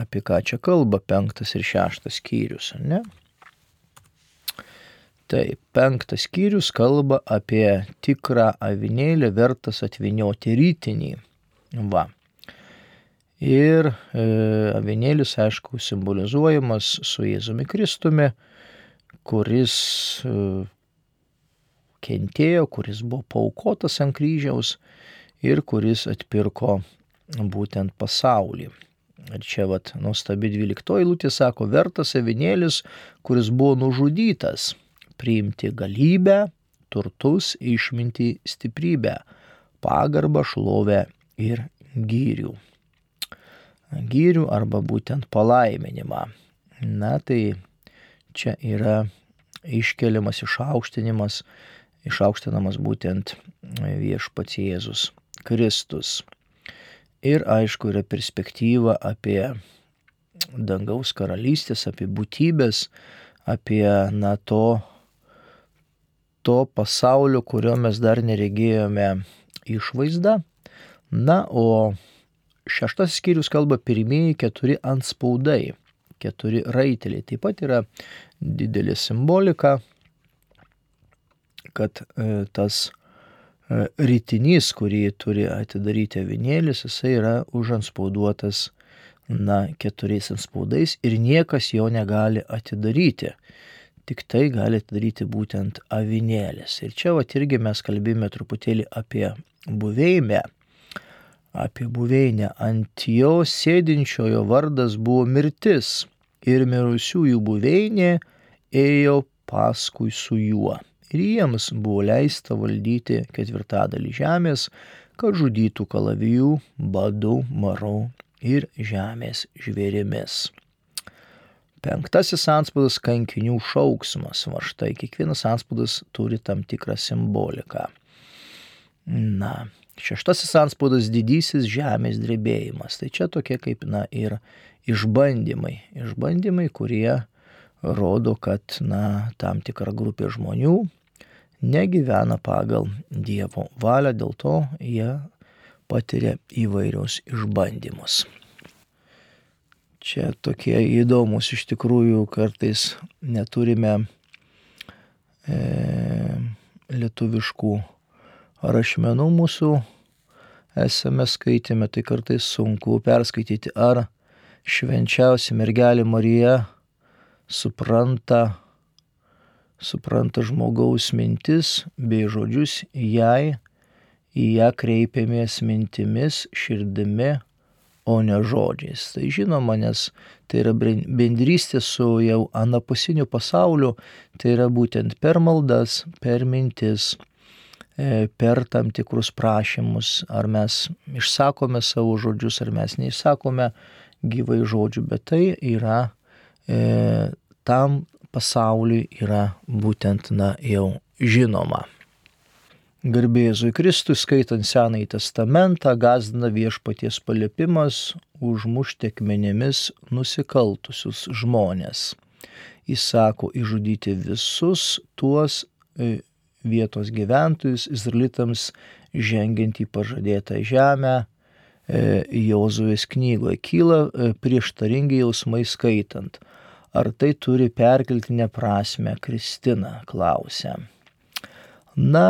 apie ką čia kalba penktas ir šeštas skyrius, ne? Taip, penktas skyrius kalba apie tikrą avinėlį vertas atvinioti rytinį. Va. Ir e, avinėlis, aišku, simbolizuojamas su Jėzumi Kristumi, kuris e, kentėjo, kuris buvo paukotas ant kryžiaus ir kuris atpirko būtent pasaulį. Ir čia vat nuostabi 12 eilutė sako, vertas avinėlis, kuris buvo nužudytas, priimti galybę, turtus, išminti stiprybę, pagarbą, šlovę ir gyrių. Gyrių arba būtent palaiminimą. Na tai čia yra iškeliamas išaukštinimas, išaukštinamas būtent viešpats Jėzus Kristus. Ir aišku, yra perspektyva apie dangaus karalystės, apie būtybės, apie na, to, to pasaulio, kurio mes dar neregėjome išvaizdą. Na, o šeštas skyrius kalba pirmieji keturi anspaudai, keturi raiteliai. Taip pat yra didelė simbolika, kad e, tas E, rytinys, kurį turi atidaryti avinėlis, jisai yra užanspauduotas, na, keturiais anspaudais ir niekas jo negali atidaryti. Tik tai gali atidaryti būtent avinėlis. Ir čia vat irgi mes kalbėjome truputėlį apie buveinę. Apie buveinę. Ant jo sėdinčiojo vardas buvo mirtis ir mirusiųjų buveinė ėjo paskui su juo ir jiems buvo leista valdyti ketvirtadalį žemės, kad žudytų kalavijų, badų, marų ir žemės žvėrimis. Penktasis anspaudas - kankinių šauksmas. Va štai kiekvienas anspaudas turi tam tikrą simboliką. Na, šeštasis anspaudas - didysis žemės drebėjimas. Tai čia tokie kaip, na, ir išbandymai. Išbandymai, kurie rodo, kad, na, tam tikra grupė žmonių negyvena pagal Dievo valią, dėl to jie patiria įvairius išbandymus. Čia tokie įdomus iš tikrųjų kartais neturime e, lietuviškų rašmenų mūsų esame skaitėme, tai kartais sunku perskaityti, ar švenčiausia mergelė Marija supranta supranta žmogaus mintis bei žodžius jai, į ją kreipiamės mintimis, širdimi, o ne žodžiais. Tai žinoma, nes tai yra bendrystė su jau anapusiniu pasauliu, tai yra būtent per maldas, per mintis, e, per tam tikrus prašymus, ar mes išsakome savo žodžius, ar mes neišsakome gyvai žodžių, bet tai yra e, tam pasauliui yra būtent, na, jau žinoma. Garbėzui Kristui skaitant Senąjį testamentą gazdina viešpaties paliepimas užmušti akmenėmis nusikaltusius žmonės. Jis sako išžudyti visus tuos e, vietos gyventojus, izraelitams žengiant į pažadėtą žemę, e, Jozuės knygoje kyla e, prieštaringi jausmai skaitant. Ar tai turi perkeltinę prasme, Kristina klausia. Na,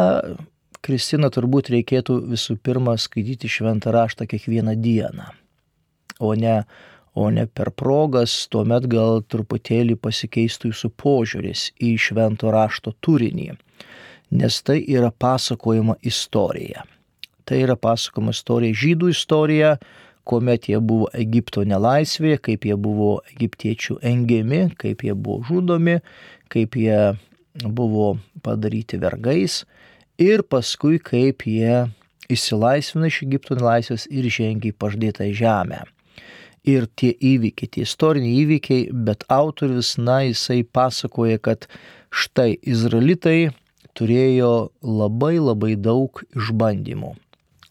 Kristina, turbūt reikėtų visų pirma skaityti šventą raštą kiekvieną dieną, o ne, o ne per progas, tuomet gal truputėlį pasikeistų jūsų požiūris į švento rašto turinį, nes tai yra pasakojama istorija. Tai yra pasakojama istorija, žydų istorija, kuomet jie buvo Egipto nelaisvėje, kaip jie buvo egiptiečių engiami, kaip jie buvo žudomi, kaip jie buvo padaryti vergais ir paskui kaip jie išsilaisvino iš Egipto nelaisvės ir žengė į pažadėtą žemę. Ir tie įvykiai, tie istoriniai įvykiai, bet autorius, na, jisai pasakoja, kad štai izraelitai turėjo labai labai daug išbandymų,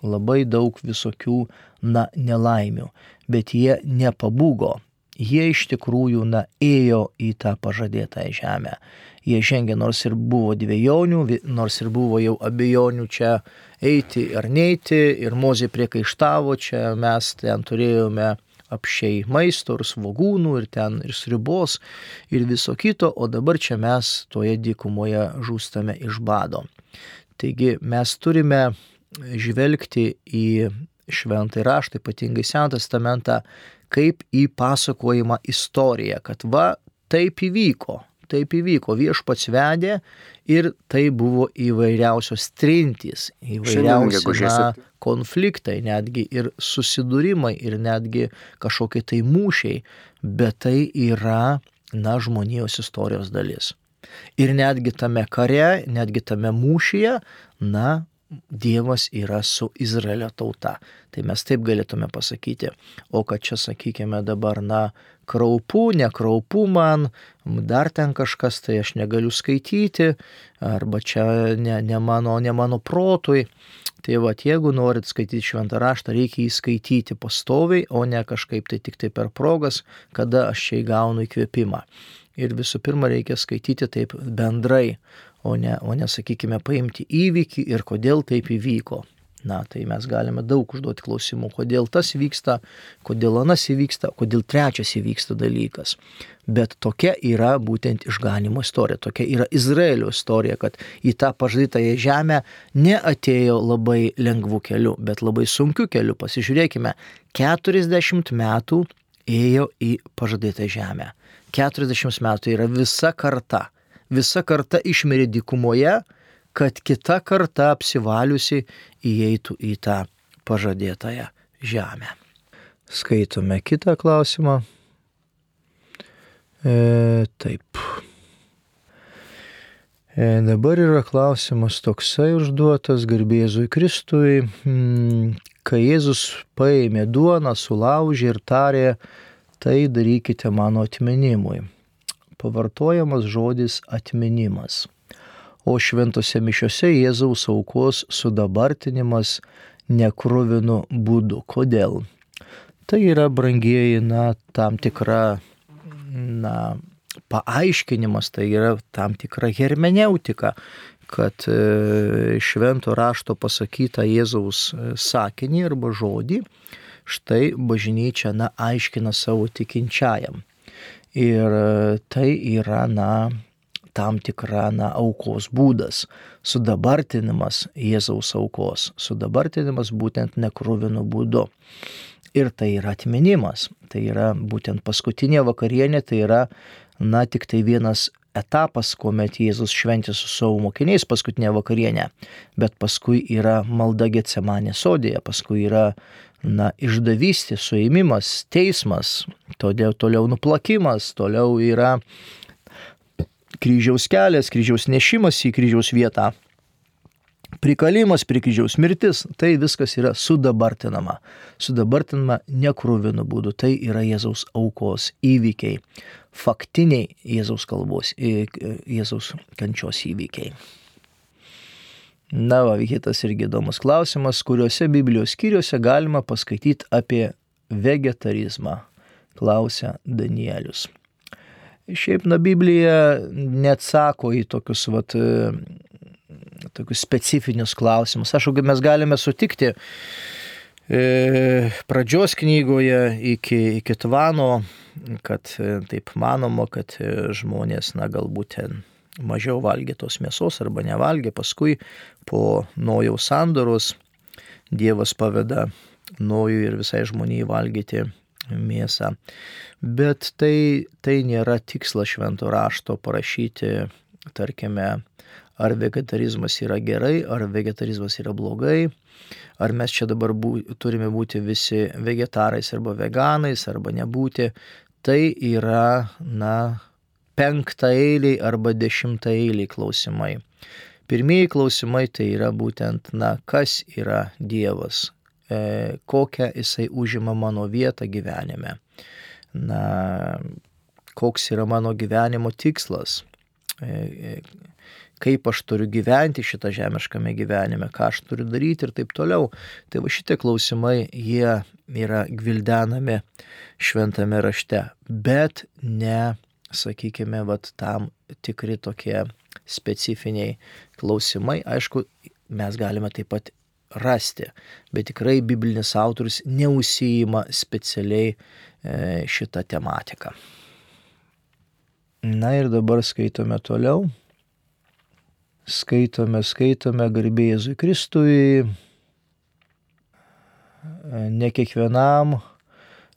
labai daug visokių, na, nelaimių, bet jie nepabūgo, jie iš tikrųjų, na, ėjo į tą pažadėtą žemę jie žengė, nors ir buvo dviejonių, nors ir buvo jau abejonių čia eiti ar neiti, ir mozė priekaištavo, čia mes ten turėjome apšiai maisto ir svagūnų, ir ten ir sribos, ir viso kito, o dabar čia mes toje dykumoje žūstame iš bado. Taigi mes turime žvelgti į šventą raštą, ypatingai Seną testamentą, kaip į pasakojimą istoriją, kad va taip įvyko, taip įvyko. Viešpats vedė ir tai buvo įvairiausios trintys, įvairiausi na, konfliktai, netgi ir susidūrimai, ir netgi kažkokie tai mūšiai, bet tai yra, na, žmonijos istorijos dalis. Ir netgi tame kare, netgi tame mūšyje, na, Dievas yra su Izraelio tauta. Tai mes taip galėtume pasakyti. O kad čia, sakykime, dabar, na, kraupu, nekraupu man, dar ten kažkas, tai aš negaliu skaityti, arba čia ne, ne, mano, ne mano protui. Tai va, jeigu norit skaityti šventą raštą, reikia jį skaityti pastoviai, o ne kažkaip tai tik tai per progas, kada aš čia įgaunu įkvėpimą. Ir visų pirma, reikia skaityti taip bendrai, o ne, o ne sakykime, paimti įvykį ir kodėl taip įvyko. Na, tai mes galime daug užduoti klausimų, kodėl tas vyksta, kodėl anas įvyksta, kodėl trečias įvyksta dalykas. Bet tokia yra būtent išganimo istorija, tokia yra Izraelio istorija, kad į tą pažadytąją žemę neatėjo labai lengvų kelių, bet labai sunkių kelių. Pasižiūrėkime, 40 metų ėjo į pažadytą žemę. 40 metų yra visa karta. Visa karta išmirė dykumoje, kad kita karta apsivaliusi įeitų į tą pažadėtąją žemę. Skaitome kitą klausimą. E, taip. E, dabar yra klausimas toksai užduotas garbėzui Kristui, mm, kai Jėzus paėmė duoną, sulaužė ir tarė, tai darykite mano atminimui. Pavartojamas žodis atminimas o šventose mišiose Jėzaus aukos sudabartinimas nekruvinu būdu. Kodėl? Tai yra brangieji, na, tam tikra, na, paaiškinimas, tai yra tam tikra hermeneutika, kad e, švento rašto pasakytą Jėzaus e, sakinį arba žodį, štai bažnyčia, na, aiškina savo tikinčiajam. Ir e, tai yra, na, tam tikra na, aukos būdas, sudabartinimas Jėzaus aukos, sudabartinimas būtent nekruvinu būdu. Ir tai yra atminimas, tai yra būtent paskutinė vakarienė, tai yra, na, tik tai vienas etapas, kuomet Jėzus šventė su savo mokiniais paskutinę vakarienę, bet paskui yra malda Getsemanė sodėje, paskui yra na, išdavystė, suėmimas, teismas, todėl toliau nuplakimas, toliau yra kryžiaus kelias, kryžiaus nešimas į kryžiaus vietą, prikalimas prie kryžiaus mirtis, tai viskas yra sudabartinama. Sudabartinama nekruvinu būdu, tai yra Jėzaus aukos įvykiai, faktiniai Jėzaus kalbos, Jėzaus kančios įvykiai. Na, va, kitas irgi įdomus klausimas, kuriuose Biblijos skyriuose galima paskaityti apie vegetarizmą, klausia Danielius. Šiaip, na, Biblija neatsako į tokius, vat, e, tokius specifinius klausimus. Aš, mes galime sutikti e, pradžios knygoje iki, iki Tvano, kad e, taip manoma, kad žmonės, na, galbūt ten mažiau valgė tos mėsos arba nevalgė, paskui po nojaus sandoros Dievas paveda nojui ir visai žmonijai valgyti mėsą. Bet tai, tai nėra tikslas švento rašto parašyti, tarkime, ar vegetarizmas yra gerai, ar vegetarizmas yra blogai, ar mes čia dabar bū, turime būti visi vegetarais arba veganais, arba nebūti. Tai yra, na, penktaeiliai arba dešimtaeiliai klausimai. Pirmieji klausimai tai yra būtent, na, kas yra Dievas, e, kokią jisai užima mano vietą gyvenime, na, koks yra mano gyvenimo tikslas, e, e, kaip aš turiu gyventi šitą žemiškame gyvenime, ką aš turiu daryti ir taip toliau. Tai va šitie klausimai, jie yra gvildenami šventame rašte, bet ne sakykime, vat, tam tikri tokie specifiniai klausimai. Aišku, mes galime taip pat rasti, bet tikrai biblinis autorius neusijima specialiai e, šitą tematiką. Na ir dabar skaitome toliau. Skaitome, skaitome garbė Jėzui Kristui. Ne kiekvienam E,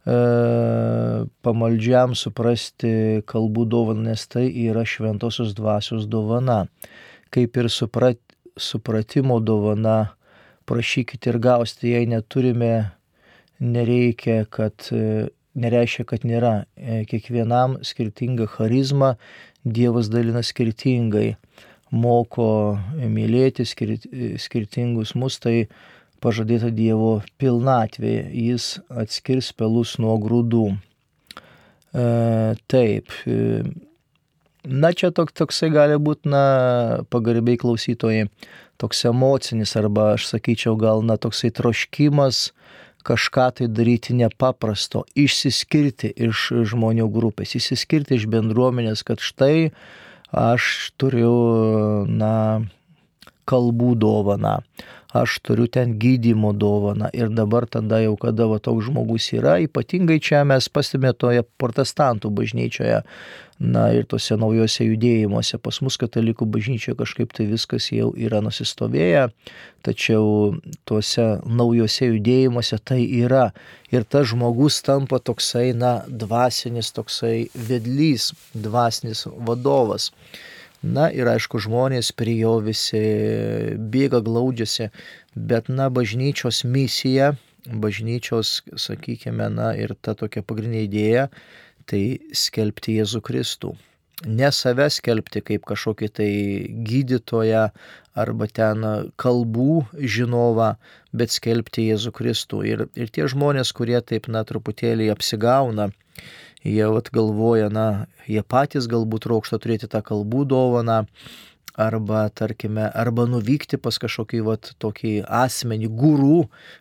pamaldžiam suprasti kalbų dovaną, nes tai yra šventosios dvasios dovana. Kaip ir suprat, supratimo dovana, prašykite ir gausite, jei neturime, nereikia, kad, e, nereiškia, kad nėra. E, kiekvienam skirtinga charizma, Dievas dalina skirtingai, moko mylėti skirtingus mus, tai pažadėta Dievo pilnatvė, jis atskirs pelus nuo grūdų. E, taip, e, na čia tok, toksai gali būti, na, pagarbiai klausytojai, toks emocinis arba aš sakyčiau gal, na, toksai troškimas kažką tai daryti nepaprasto, išsiskirti iš žmonių grupės, išsiskirti iš bendruomenės, kad štai aš turiu, na, kalbų dovaną, aš turiu ten gydymo dovaną ir dabar tada jau kada va toks žmogus yra, ypatingai čia mes pastebime toje protestantų bažnyčioje, na ir tose naujose judėjimuose, pas mus katalikų bažnyčioje kažkaip tai viskas jau yra nusistovėję, tačiau tuose naujose judėjimuose tai yra. Ir tas žmogus tampa toksai, na, dvasinis toksai vedlys, dvasinis vadovas. Na ir aišku, žmonės prie jo visi bėga, glaudžiasi, bet na, bažnyčios misija, bažnyčios, sakykime, na ir ta tokia pagrindinė idėja, tai skelbti Jėzų Kristų. Ne save skelbti kaip kažkokį tai gydytoją arba ten kalbų žinovą, bet skelbti Jėzų Kristų. Ir, ir tie žmonės, kurie taip, na, truputėlį apsigauna, jie vat galvoja, na, jie patys galbūt trokšta turėti tą kalbų dovaną, arba, tarkime, arba nuvykti pas kažkokį vat, tokį asmenį, gurų,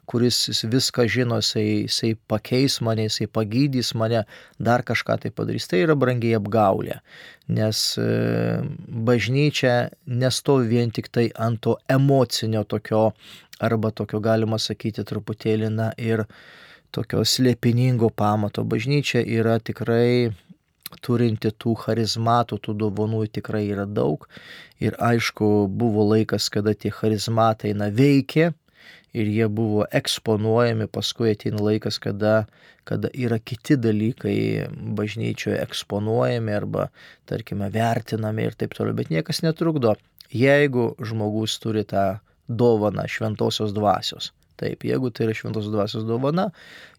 kuris viską žino, jisai, jisai pakeis mane, jisai pagydys mane, dar kažką tai padarys. Tai yra brangiai apgaulė, nes e, bažnyčia nestovi vien tik tai ant to emocinio tokio, arba tokio galima sakyti truputėlį, na ir tokio slėpiningo pamato. Bažnyčia yra tikrai turinti tų charizmatų, tų dovanų tikrai yra daug. Ir aišku, buvo laikas, kada tie charizmatai na, veikė ir jie buvo eksponuojami, paskui ateina laikas, kada, kada yra kiti dalykai bažnyčioje eksponuojami arba, tarkime, vertinami ir taip toliau, bet niekas netrukdo, jeigu žmogus turi tą dovaną šventosios dvasios Taip, jeigu tai yra šventos dvasios dovana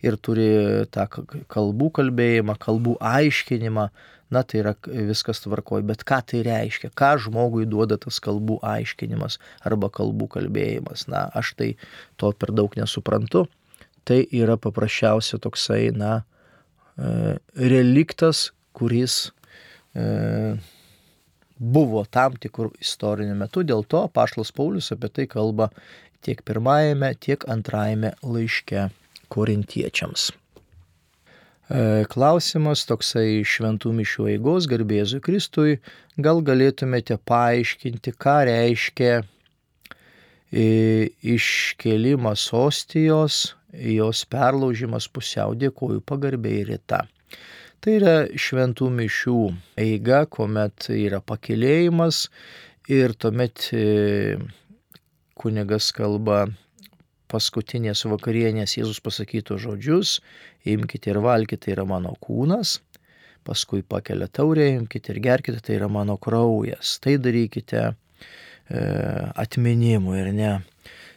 ir turi tą kalbų kalbėjimą, kalbų aiškinimą, na tai yra viskas tvarkoj. Bet ką tai reiškia? Ką žmogui duoda tas kalbų aiškinimas arba kalbų kalbėjimas? Na, aš tai to per daug nesuprantu. Tai yra paprasčiausia toksai, na, e, reliktas, kuris e, buvo tam tikrų istoriniu metu, dėl to Pašlas Paulius apie tai kalba tiek pirmajame, tiek antrajame laiške korintiečiams. E, klausimas toksai šventų mišių eigos garbėzui Kristui, gal galėtumėte paaiškinti, ką reiškia e, iškelimas ostijos, jos perlaužimas pusiau dėkoju pagarbiai ryta. Tai yra šventų mišių eiga, kuomet yra pakilėjimas ir tuomet e, kunigas kalba paskutinės vakarienės Jėzus pasakytų žodžius, imkite ir valkite, tai yra mano kūnas, paskui pakelia taurę, imkite ir gerkite, tai yra mano kraujas. Tai darykite e, atminimu ir ne.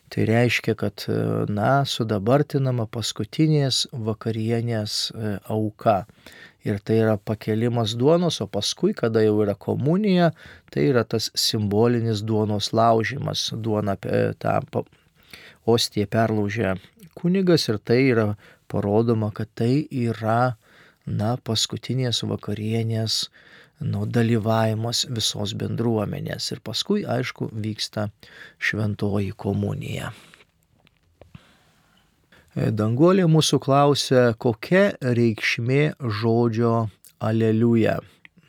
Tai reiškia, kad, e, na, sudabartinama paskutinės vakarienės e, auka. Ir tai yra pakelimas duonos, o paskui, kada jau yra komunija, tai yra tas simbolinis duonos laužimas. Duona tą ostiją perlaužia kunigas ir tai yra parodoma, kad tai yra na, paskutinės vakarienės nu, dalyvavimas visos bendruomenės. Ir paskui, aišku, vyksta šventoji komunija. E, Danguolė mūsų klausia, kokia reikšmė žodžio aleliuja.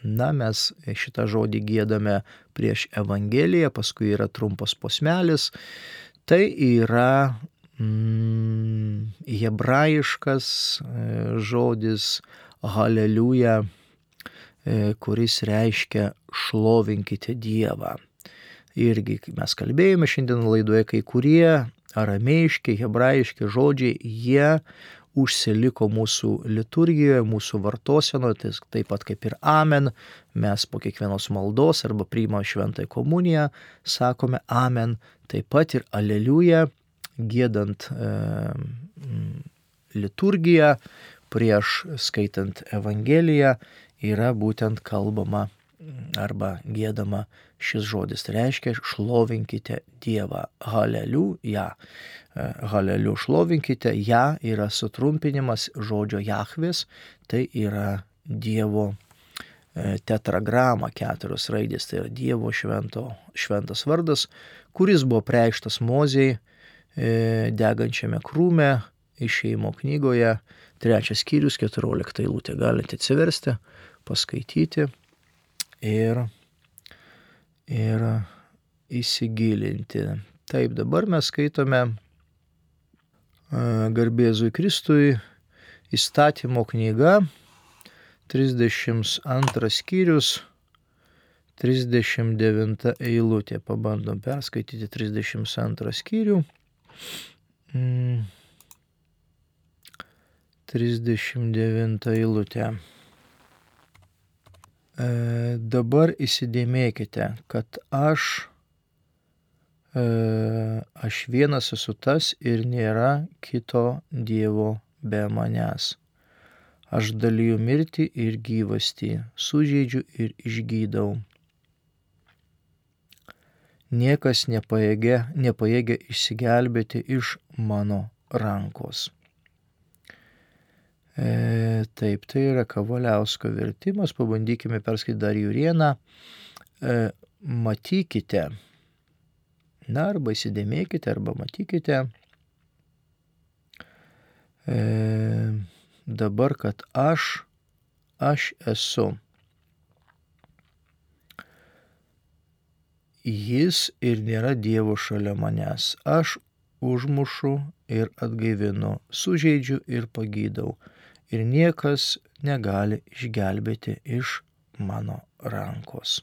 Na, mes šitą žodį gėdame prieš Evangeliją, paskui yra trumpas posmelis. Tai yra mm, hebrajiškas e, žodis Haleliuja, e, kuris reiškia šlovinkite Dievą. Irgi mes kalbėjome šiandien laidoje, kai kurie aramėjiški, hebrajiški žodžiai, jie užsiliko mūsų liturgijoje, mūsų vartosenoje, tai taip pat kaip ir amen, mes po kiekvienos maldos arba priima šventąją komuniją, sakome amen, taip pat ir aleliuja, gėdant e, liturgiją, prieš skaitant Evangeliją yra būtent kalbama arba gėdama šis žodis. Reiškia, šlovinkite Dievą. Haleliu, ja. Haleliu šlovinkite, ja yra sutrumpinimas žodžio Jahvis, tai yra Dievo e, tetragrama, keturios raidės, tai yra Dievo švento, šventas vardas, kuris buvo preikštas Mozijai e, degančiame krūme išeimo knygoje Trečias skyrius, keturiolikta eilutė. Galite atsiversti, paskaityti ir, ir įsigilinti. Taip, dabar mes skaitome Garbėzui Kristui įstatymo knyga, 32 skyrius, 39 eilutė. Pabandom perskaityti 32 skyrių. Mm. 39 eilutė. E, dabar įsidėmėkite, kad aš, e, aš vienas esu tas ir nėra kito Dievo be manęs. Aš dalyju mirti ir gyvastį, sužeidžiu ir išgydau. Niekas nepaėgia, nepaėgia išsigelbėti iš mano rankos. E, taip, tai yra Kavaliausko vertimas, pabandykime perskaityti dar Jurieną. E, matykite, na arba įsidėmėkite, arba matykite. E, dabar, kad aš, aš esu. Jis ir nėra Dievo šalia manęs. Aš užmušu ir atgaivinu, sužeidžiu ir pagydau ir niekas negali išgelbėti iš mano rankos.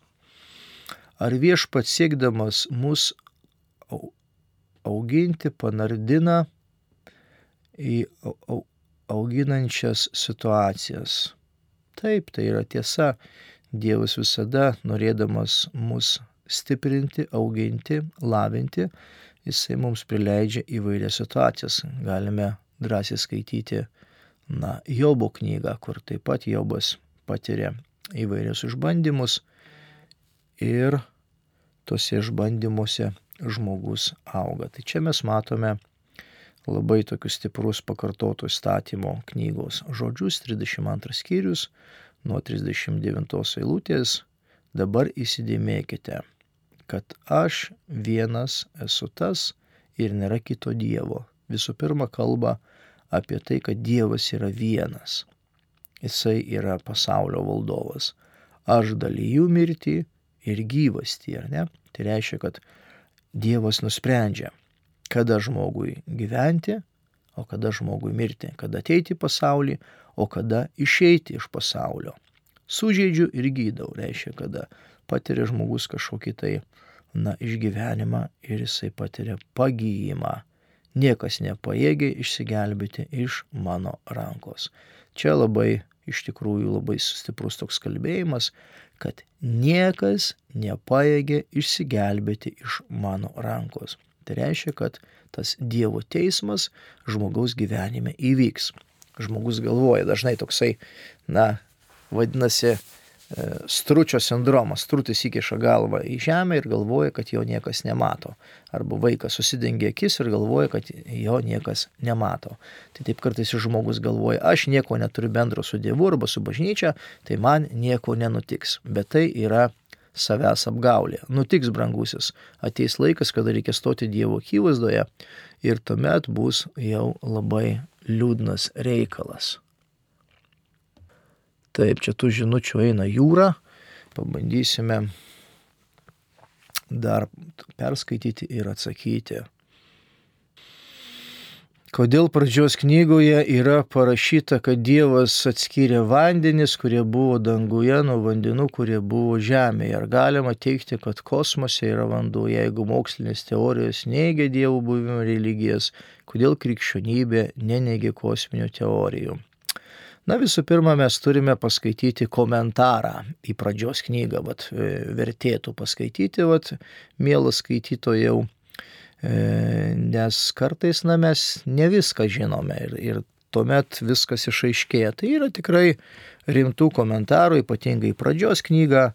Ar viešpats siekdamas mus auginti panardina į auginančias situacijas. Taip, tai yra tiesa. Dievas visada, norėdamas mus stiprinti, auginti, lavinti, jisai mums prileidžia įvairias situacijas. Galime drąsiai skaityti na, Jobo knygą, kur taip pat Jobas patiria įvairius išbandymus ir tose išbandymuose žmogus auga. Tai čia mes matome labai tokius stiprus pakartoto įstatymo knygos žodžius, 32 skyrius nuo 39 eilutės. Dabar įsidėmėkite, kad aš vienas esu tas ir nėra kito Dievo. Visų pirma, kalba apie tai, kad Dievas yra vienas. Jisai yra pasaulio valdovas. Aš dalyju mirtį ir gyvastį, ar ne? Tai reiškia, kad Dievas nusprendžia, kada žmogui gyventi o kada žmogui mirti, kada ateiti į pasaulį, o kada išeiti iš pasaulio. Sužeidžiu ir gydau, reiškia, kada patiria žmogus kažkokį tai, na, išgyvenimą ir jisai patiria pagyjimą. Niekas nepaėgė išsigelbėti iš mano rankos. Čia labai, iš tikrųjų, labai stiprus toks kalbėjimas, kad niekas nepaėgė išsigelbėti iš mano rankos. Tai reiškia, kad tas Dievo teismas žmogaus gyvenime įvyks. Žmogus galvoja dažnai toksai, na, vadinasi, stručio sindromas. Strutis įkiša galvą į žemę ir galvoja, kad jo niekas nemato. Arba vaikas susidengia akis ir galvoja, kad jo niekas nemato. Tai taip kartais žmogus galvoja, aš nieko neturiu bendro su Dievu arba su bažnyčia, tai man nieko nenutiks. Bet tai yra savęs apgaulė. Nutiks brangusis, ateis laikas, kada reikia stoti Dievo akivaizdoje ir tuomet bus jau labai liūdnas reikalas. Taip, čia tų žinučių eina jūra, pabandysime dar perskaityti ir atsakyti. Kodėl pradžios knygoje yra parašyta, kad Dievas atskyrė vandenis, kurie buvo danguje, nuo vandenų, kurie buvo žemėje? Ar galima teikti, kad kosmose yra vanduo, jeigu mokslinės teorijos neigia Dievo buvimo religijas? Kodėl krikščionybė neneigia kosminių teorijų? Na visų pirma, mes turime paskaityti komentarą į pradžios knygą, vat, vertėtų paskaityti, vat, mielas skaitytojau E, nes kartais na, mes ne viską žinome ir, ir tuomet viskas išaiškėja. Tai yra tikrai rimtų komentarų, ypatingai pradžios knyga,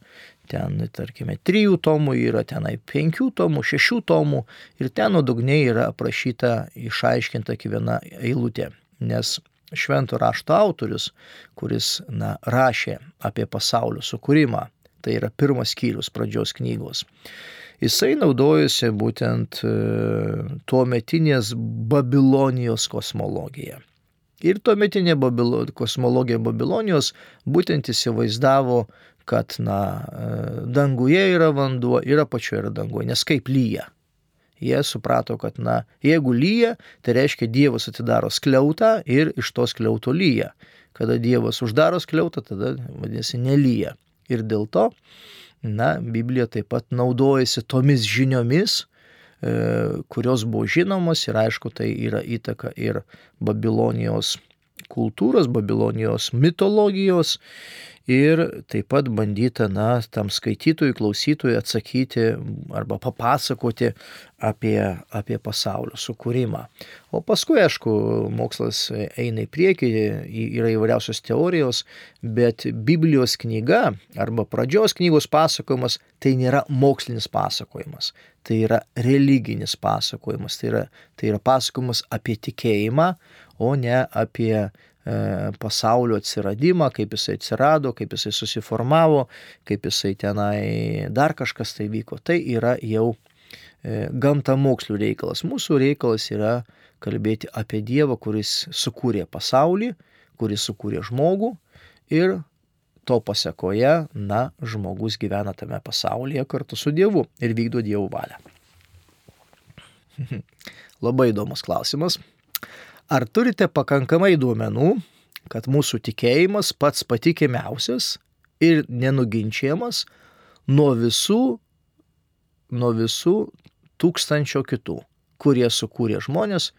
ten, tarkime, trijų tomų yra tenai penkių tomų, šešių tomų ir ten nuodugniai yra aprašyta, išaiškinta kiekviena eilutė. Nes švento rašto autorius, kuris na, rašė apie pasaulio sukūrimą, tai yra pirmas skyrius pradžios knygos jisai naudojosi būtent e, tuo metinės Babilonijos kosmologija. Ir tuo metinė Babilo, kosmologija Babilonijos būtent įsivaizdavo, kad na, e, danguje yra vanduo ir apačioje yra danguje, nes kaip lyja. Jie suprato, kad na, jeigu lyja, tai reiškia Dievas atidaro skliautą ir iš to skliauto lyja. Kada Dievas uždaro skliautą, tada vadinasi nelyja. Ir dėl to Na, Biblija taip pat naudojasi tomis žiniomis, e, kurios buvo žinomos ir aišku, tai yra įtaka ir Babilonijos kultūros, Babilonijos mitologijos ir taip pat bandyta, na, tam skaitytojui, klausytojui atsakyti arba papasakoti apie, apie pasaulio sukūrimą. O paskui, aišku, mokslas eina į priekį, yra įvairiausios teorijos, bet Biblijos knyga arba pradžios knygos pasakojimas tai nėra mokslinis pasakojimas, tai yra religinis pasakojimas, tai yra, tai yra pasakojimas apie tikėjimą, o ne apie E, pasaulio atsiradimą, kaip jisai atsirado, kaip jisai susiformavo, kaip jisai tenai dar kažkas tai vyko. Tai yra jau e, gamta mokslių reikalas. Mūsų reikalas yra kalbėti apie Dievą, kuris sukūrė pasaulį, kuris sukūrė žmogų ir to pasakoje, na, žmogus gyvena tame pasaulyje kartu su Dievu ir vykdo Dievo valią. Labai įdomus klausimas. Ar turite pakankamai duomenų, kad mūsų tikėjimas pats patikimiausias ir nenuginčiamas nuo visų, nuo visų tūkstančio kitų, kurie sukūrė žmonės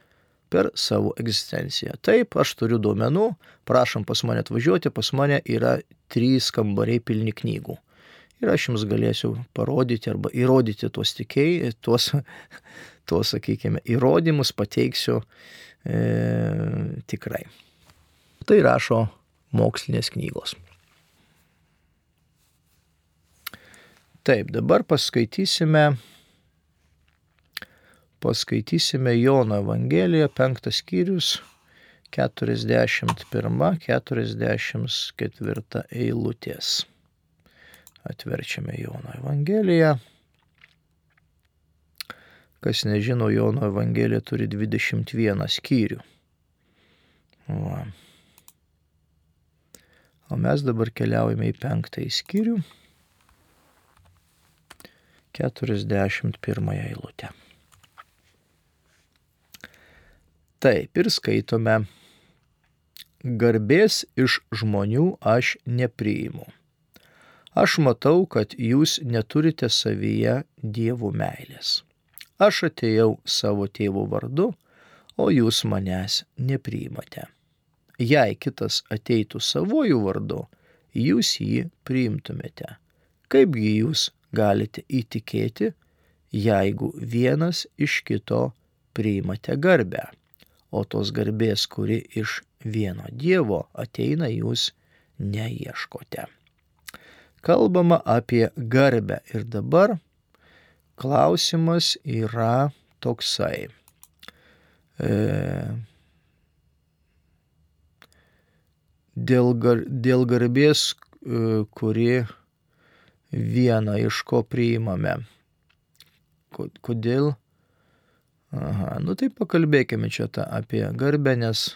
per savo egzistenciją. Taip, aš turiu duomenų, prašom pas mane atvažiuoti, pas mane yra trys kambariai pilni knygų. Ir aš jums galėsiu parodyti arba įrodyti tuos tikėjai, tuos, tuos sakykime, įrodymus pateiksiu e, tikrai. Tai rašo mokslinės knygos. Taip, dabar paskaitysime, paskaitysime Jono Evangeliją, penktas skyrius, 41-44 eilutės. Atverčiame Jono Evangeliją. Kas nežino, Jono Evangelija turi 21 skyrių. Va. O mes dabar keliaujame į penktąjį skyrių. 41 eilutę. Taip ir skaitome. Garbės iš žmonių aš nepriimu. Aš matau, kad jūs neturite savyje dievų meilės. Aš atėjau savo tėvų vardu, o jūs manęs nepriimate. Jei kitas ateitų savojų vardu, jūs jį priimtumėte. Kaipgi jūs galite įtikėti, jeigu vienas iš kito priimate garbę, o tos garbės, kuri iš vieno Dievo ateina, jūs neieškote. Kalbama apie garbę ir dabar klausimas yra toksai. E, dėl, gar, dėl garbės, e, kuri vieną iš ko priimame. Kodėl? Aha, nu tai pakalbėkime čia tą apie garbę, nes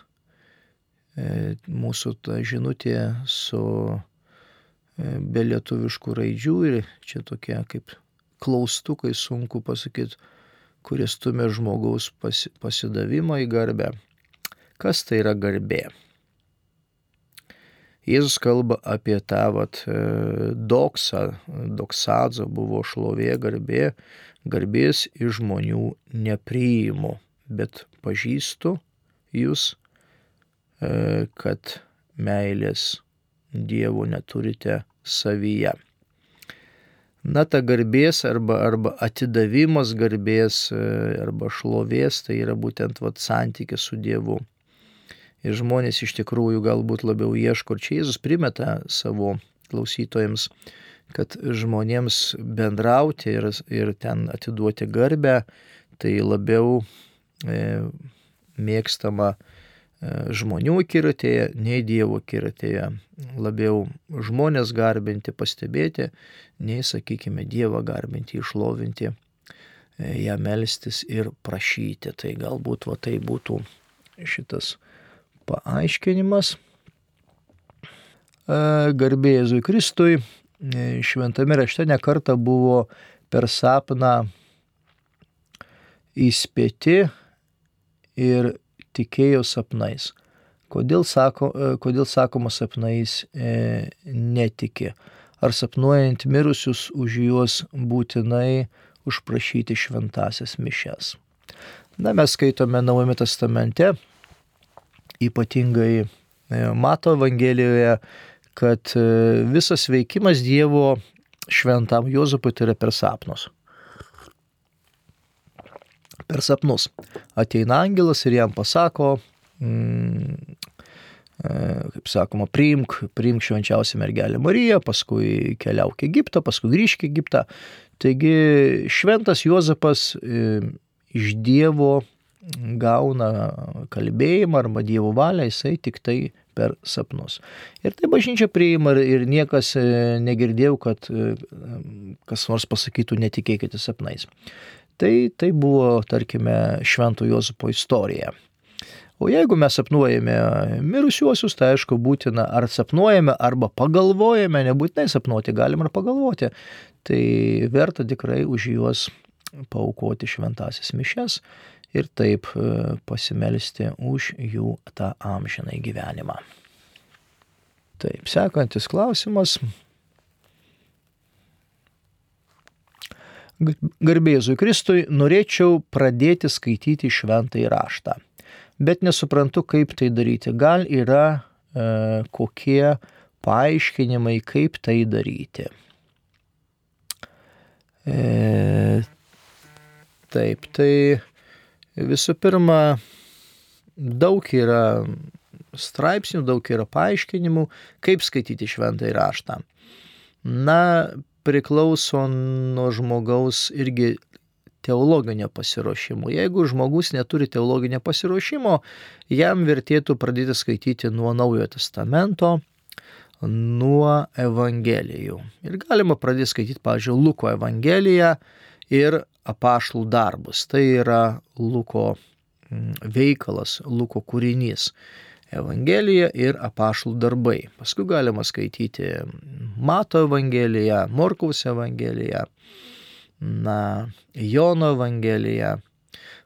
e, mūsų ta žinutė su e, be lietuviškų raidžių ir čia tokie kaip klaustukai, sunku pasakyti, kuris stumia žmogaus pasi, pasidavimą į garbę. Kas tai yra garbė? Jėzus kalba apie tą vat, e, doksą, doksadzo buvo šlovė, garbė, garbės iš žmonių nepriimu, bet pažįstu jūs, e, kad meilės Dievo neturite savyje. Na, ta garbės arba, arba atidavimas garbės e, arba šlovės, tai yra būtent vat, santykis su Dievu ir žmonės iš tikrųjų galbūt labiau ieško. Ir čia Jėzus primeta savo klausytojams, kad žmonėms bendrauti ir, ir ten atiduoti garbę, tai labiau e, mėgstama e, žmonių kiratėje, nei Dievo kiratėje. Labiau žmonės garbinti, pastebėti, nei, sakykime, Dievą garbinti, išlovinti, e, ją melstis ir prašyti. Tai galbūt va tai būtų šitas paaiškinimas. E, Garbė Jėzui Kristui e, šventame rašte nekarta buvo per sapną įspėti ir tikėjo sapnais. Kodėl, sako, e, kodėl sakoma sapnais e, netiki? Ar sapnuojant mirusius už juos būtinai užprašyti šventasias mišes? Na, mes skaitome Naujame testamente ypatingai e, Mato Evangelijoje, kad e, visas veikimas Dievo šventam Jozapui tai yra per sapnus. Per sapnus. Ateina angelas ir jam pasako, mm, e, kaip sakoma, priimk, priimk švenčiausią mergelę Mariją, paskui keliauk į Egiptą, paskui grįžk į Egiptą. Taigi šventas Jozapas iš Dievo gauna kalbėjimą arba Dievo valią, jisai tik tai per sapnus. Ir tai bažnyčia priima ir niekas e, negirdėjau, kad e, kas nors pasakytų netikėkite sapnais. Tai, tai buvo, tarkime, Švento Jozapo istorija. O jeigu mes sapnuojame mirusiuosius, tai aišku būtina ar sapnuojame, arba pagalvojame, nebūtinai sapnuoti, galim ir pagalvoti. Tai verta tikrai už juos paukoti šventasis mišes ir taip e, pasimelsti už jų tą amžinai gyvenimą. Taip, sekantis klausimas. Garbėzui Kristui norėčiau pradėti skaityti šventą įraštą, bet nesuprantu, kaip tai daryti. Gal yra e, kokie paaiškinimai, kaip tai daryti. E, taip, tai Visų pirma, daug yra straipsnių, daug yra paaiškinimų, kaip skaityti šventąjį raštą. Na, priklauso nuo žmogaus irgi teologinio pasiruošimo. Jeigu žmogus neturi teologinio pasiruošimo, jam vertėtų pradėti skaityti nuo Naujojo testamento, nuo Evangelijų. Ir galima pradėti skaityti, pavyzdžiui, Luko Evangeliją ir apaštlų darbus. Tai yra Luko mm, veikalas, Luko kūrinys. Evangelija ir apaštlų darbai. Paskui galima skaityti Mato Evangeliją, Morkaus Evangeliją, na, Jono Evangeliją.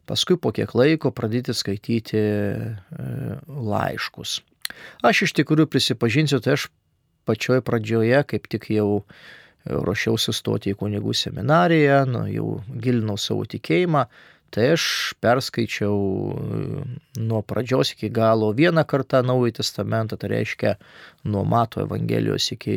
paskui po kiek laiko pradėti skaityti e, laiškus. Aš iš tikrųjų prisipažinsiu, tai aš pačioj pradžioje, kaip tik jau ruošiausi stoti į kunigų seminariją, nu, jau gilinau savo tikėjimą, tai aš perskaičiau e, nuo pradžios iki galo vieną kartą Naująjį Testamentą, tai reiškia nuo Mato Evangelijos iki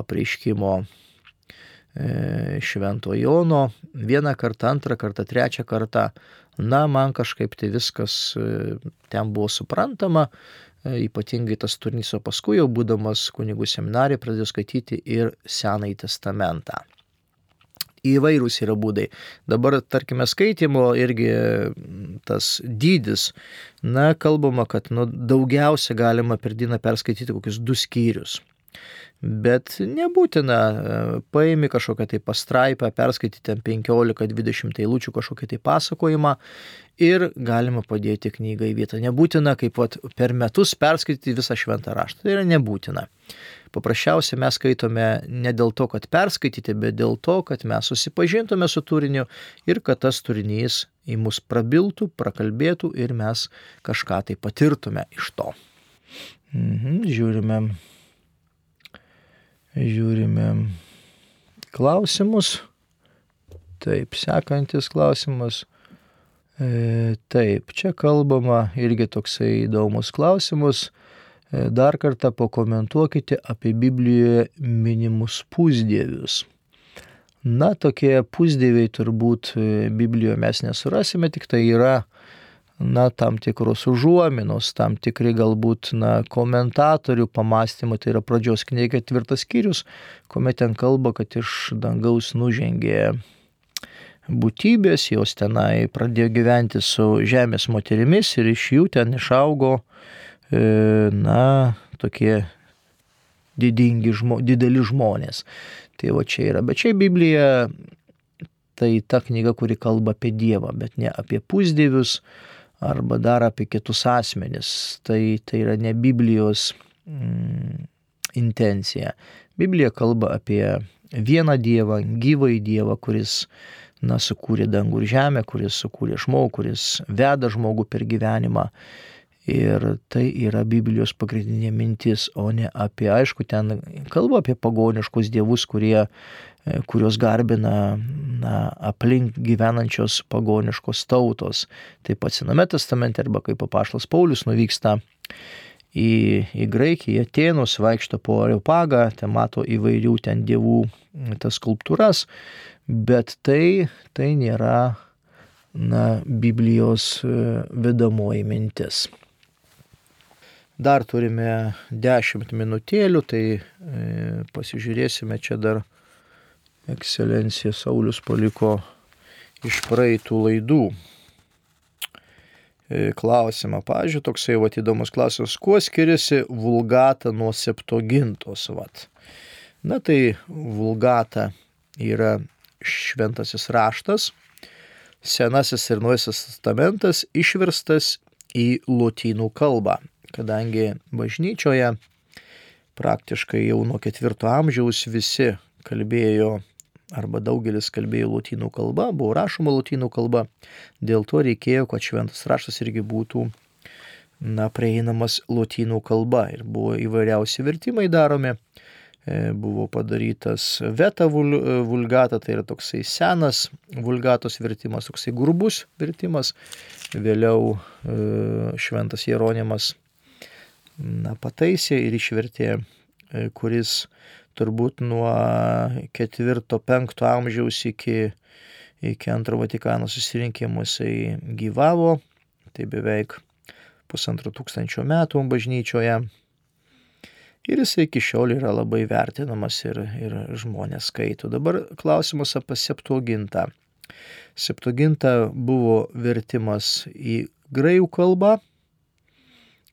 apreiškimo e, Švento Jono, vieną kartą, antrą kartą, trečią kartą. Na, man kažkaip tai viskas e, ten buvo suprantama, ypatingai tas turinys, o paskui jau būdamas kunigų seminarijoje pradėjau skaityti ir Senąjį testamentą. Įvairūs yra būdai. Dabar, tarkime, skaitimo irgi tas dydis, na, kalbama, kad nu, daugiausia galima per dieną perskaityti kokius du skyrius. Bet nebūtina, paimi kažkokią tai pastraipą, perskaityti 15-20 eilučių kažkokį tai pasakojimą ir galima padėti knygą į vietą. Nebūtina, kaip vat, per metus perskaityti visą šventą raštą. Tai yra nebūtina. Paprasčiausiai mes skaitome ne dėl to, kad perskaityti, bet dėl to, kad mes susipažintume su turiniu ir kad tas turinys į mus prabiltų, prakalbėtų ir mes kažką tai patirtume iš to. Mhm, žiūrime žiūrime klausimus. Taip, sekantis klausimas. E, taip, čia kalbama irgi toksai įdomus klausimus. E, dar kartą pakomentuokite apie Biblijoje minimus pusdievius. Na, tokie pusdieviai turbūt e, Biblijoje mes nesurasime, tik tai yra na, tam tikros užuominos, tam tikri galbūt na, komentatorių pamastymai, tai yra pradžios knyga ketvirtas skyrius, kuomet ten kalba, kad iš dangaus nužengė būtybės, jos tenai pradėjo gyventi su žemės moterimis ir iš jų ten išaugo, e, na, tokie didingi, žmo, dideli žmonės. Tai va čia yra, bet čia Biblija tai ta knyga, kuri kalba apie Dievą, bet ne apie pusdievius, arba dar apie kitus asmenis. Tai, tai yra ne Biblijos mm, intencija. Biblija kalba apie vieną Dievą, gyvąjį Dievą, kuris na, sukūrė dangų ir žemę, kuris sukūrė žmogų, kuris veda žmogų per gyvenimą. Ir tai yra Biblijos pagrindinė mintis, o ne apie, aišku, ten kalba apie pagoniškus dievus, kurie E, kurios garbina na, aplink gyvenančios pagoniškos tautos. Taip pat Sename testamente arba kaip papaštas Paulius nuvyksta į, į Graikiją, Atenus, vaikšto po Areopagą, ten mato įvairių ten dievų tas skulptūras, bet tai, tai nėra na, Biblijos e, vedamoji mintis. Dar turime 10 minutėlių, tai e, pasižiūrėsime čia dar ekscelencija Saulis paliko iš praeitų laidų. E, klausimą, pažiūrėjau, toksai vat įdomus klausimas, kuo skiriasi vulgata nuo septogintos? Vat. Na tai vulgata yra šventasis raštas, senasis ir nuojasis testamentas išverstas į lotynų kalbą, kadangi bažnyčioje praktiškai jau nuo ketvirto amžiaus visi kalbėjo arba daugelis kalbėjo lotynų kalba, buvo rašoma lotynų kalba, dėl to reikėjo, kad šventas raštas irgi būtų na, prieinamas lotynų kalba ir buvo įvairiausi vertimai daromi. E, buvo padarytas veta vulgata, tai yra toksai senas vulgatos vertimas, toksai grubus vertimas. Vėliau e, šventas Jeronimas na, pataisė ir išvertė, e, kuris turbūt nuo 4-5 amžiaus iki, iki antro Vatikano susirinkimo jisai gyvavo, tai beveik pusantro tūkstančio metų bažnyčioje. Ir jisai iki šiol yra labai vertinamas ir, ir žmonės skaito. Dabar klausimas apie septuagintą. Septuaginta buvo vertimas į graikų kalbą E,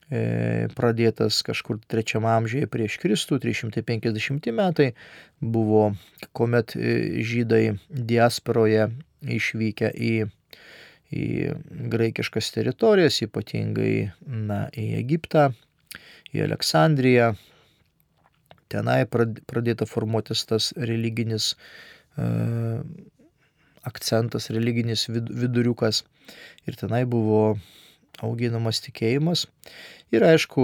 pradėtas kažkur trečiam amžiuje prieš Kristų, 350 metai buvo, kuomet e, žydai diasporoje išvykę į, į graikiškas teritorijas, ypatingai na, į Egiptą, į Aleksandriją. Tenai pradėta formuotis tas religinis e, akcentas, religinis viduriukas. Ir tenai buvo auginamas tikėjimas. Ir aišku,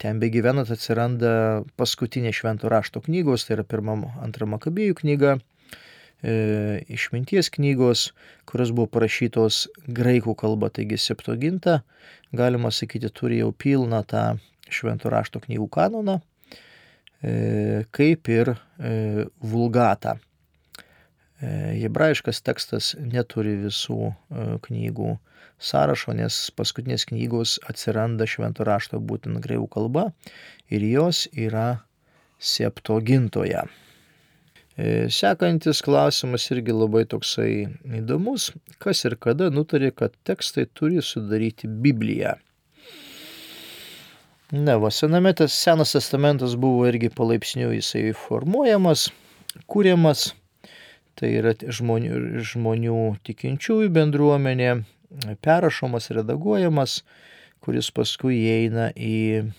ten begyvenant atsiranda paskutinė švento rašto knygos, tai yra pirma, antra Makabėjų knyga, e, išminties knygos, kurios buvo parašytos graikų kalba, taigi septoginta, galima sakyti, turi jau pilną tą švento rašto knygų kanoną, e, kaip ir e, vulgatą. E, hebrajiškas tekstas neturi visų e, knygų sąrašo, nes paskutinės knygos atsiranda švento rašto būtent greivų kalba ir jos yra septogintoje. E, sekantis klausimas irgi labai toksai įdomus. Kas ir kada nutarė, kad tekstai turi sudaryti Bibliją? Ne, va, sename tas senas testamentas buvo irgi palaipsniui jisai formuojamas, kūriamas. Tai yra žmonių, žmonių tikinčiųjų bendruomenė, perrašomas, redaguojamas, kuris paskui įeina į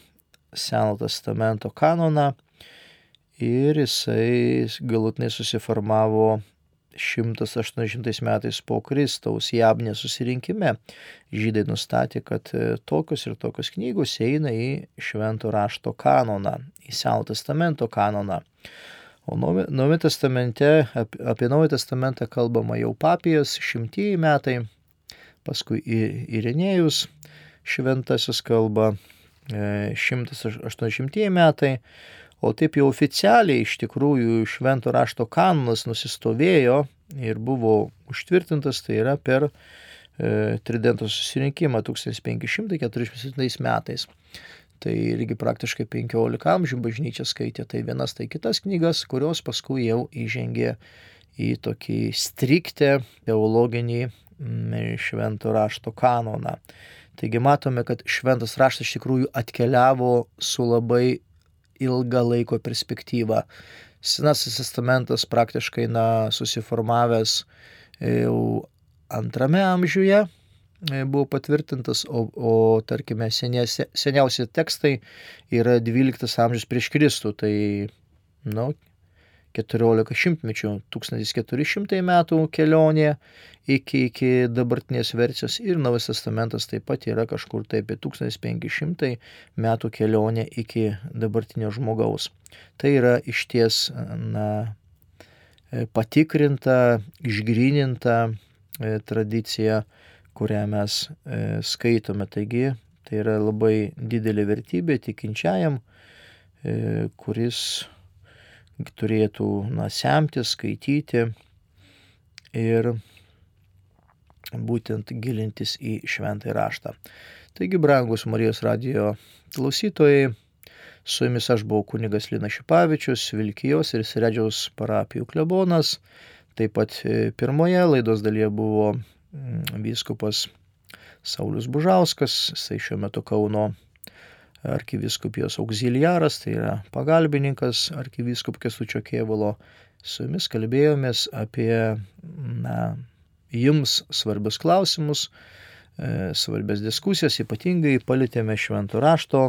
Seno testamento kanoną ir jisai galutinai susiformavo 180 metais po Kristaus Jabnė susirinkime. Žydai nustatė, kad tokios ir tokios knygos eina į Švento rašto kanoną, į Seno testamento kanoną. O Naujojo testamente, apie Naujojo testamentą kalbama jau papijas, šimtieji metai paskui Irenėjus šventasis kalba 180 e, metai, o taip jau oficialiai iš tikrųjų švento rašto kanonas nusistovėjo ir buvo užtvirtintas, tai yra per e, Tridento susirinkimą 1547 metais. Tai irgi praktiškai 15 amžių bažnyčia skaitė tai vienas, tai kitas knygas, kurios paskui jau įžengė į tokį striktę teologinį švento rašto kanoną. Taigi matome, kad šventas raštas iš tikrųjų atkeliavo su labai ilga laiko perspektyva. Senasis testamentas praktiškai na, susiformavęs jau antrame amžiuje buvo patvirtintas, o, o tarkime seniausi, seniausi tekstai yra 12 amžius prieš Kristų. Tai, nu, 14 šimtmečių, 1400 metų kelionė iki, iki dabartinės versijos ir Naujas Testamentas taip pat yra kažkur tai apie 1500 metų kelionė iki dabartinio žmogaus. Tai yra išties na, patikrinta, išgrininta e, tradicija, kurią mes e, skaitome. Taigi tai yra labai didelė vertybė tikinčiajam, e, kuris turėtų na, semti, skaityti ir būtent gilintis į šventąjį raštą. Taigi, brangus Marijos radio klausytojai, su jumis aš buvau kunigas Lina Šipavičius, Vilkijos ir Siredžiaus parapijų klebonas. Taip pat e, pirmoje laidos dalyje buvo vyskupas Saulis Bužauskas, jisai šiuo metu Kauno arkiviskupijos auxiliaras, tai yra pagalbininkas arkiviskup Kestučio Kėvalo. Su jumis kalbėjomės apie na, jums svarbius klausimus, e, svarbias diskusijas, ypatingai palėtėme šventų rašto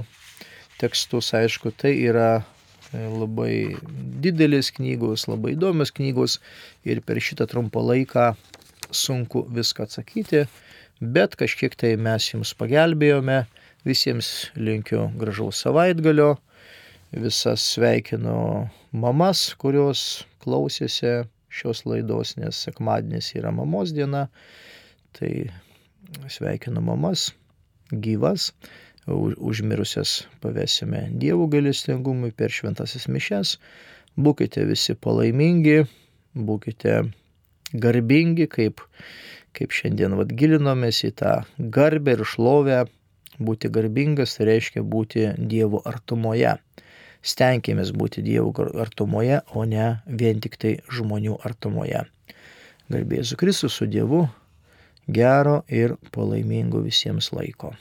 tekstus, aišku, tai yra e, labai didelis knygos, labai įdomios knygos ir per šitą trumpą laiką sunku viską atsakyti, bet kažkiek tai mes jums pagelbėjome Visiems linkiu gražaus savaitgalio, visas sveikinu mamas, kurios klausėsi šios laidos, nes sekmadienis yra mamos diena. Tai sveikinu mamas, gyvas, užmirusias pavėsime Dievo galestingumui per šventasis mišes. Būkite visi palaimingi, būkite garbingi, kaip, kaip šiandien vad gilinomės į tą garbę ir šlovę Būti garbingas tai reiškia būti Dievo artumoje. Stenkėmės būti Dievo artumoje, o ne vien tik tai žmonių artumoje. Garbėsiu Kristus su Dievu, gero ir palaimingo visiems laiko.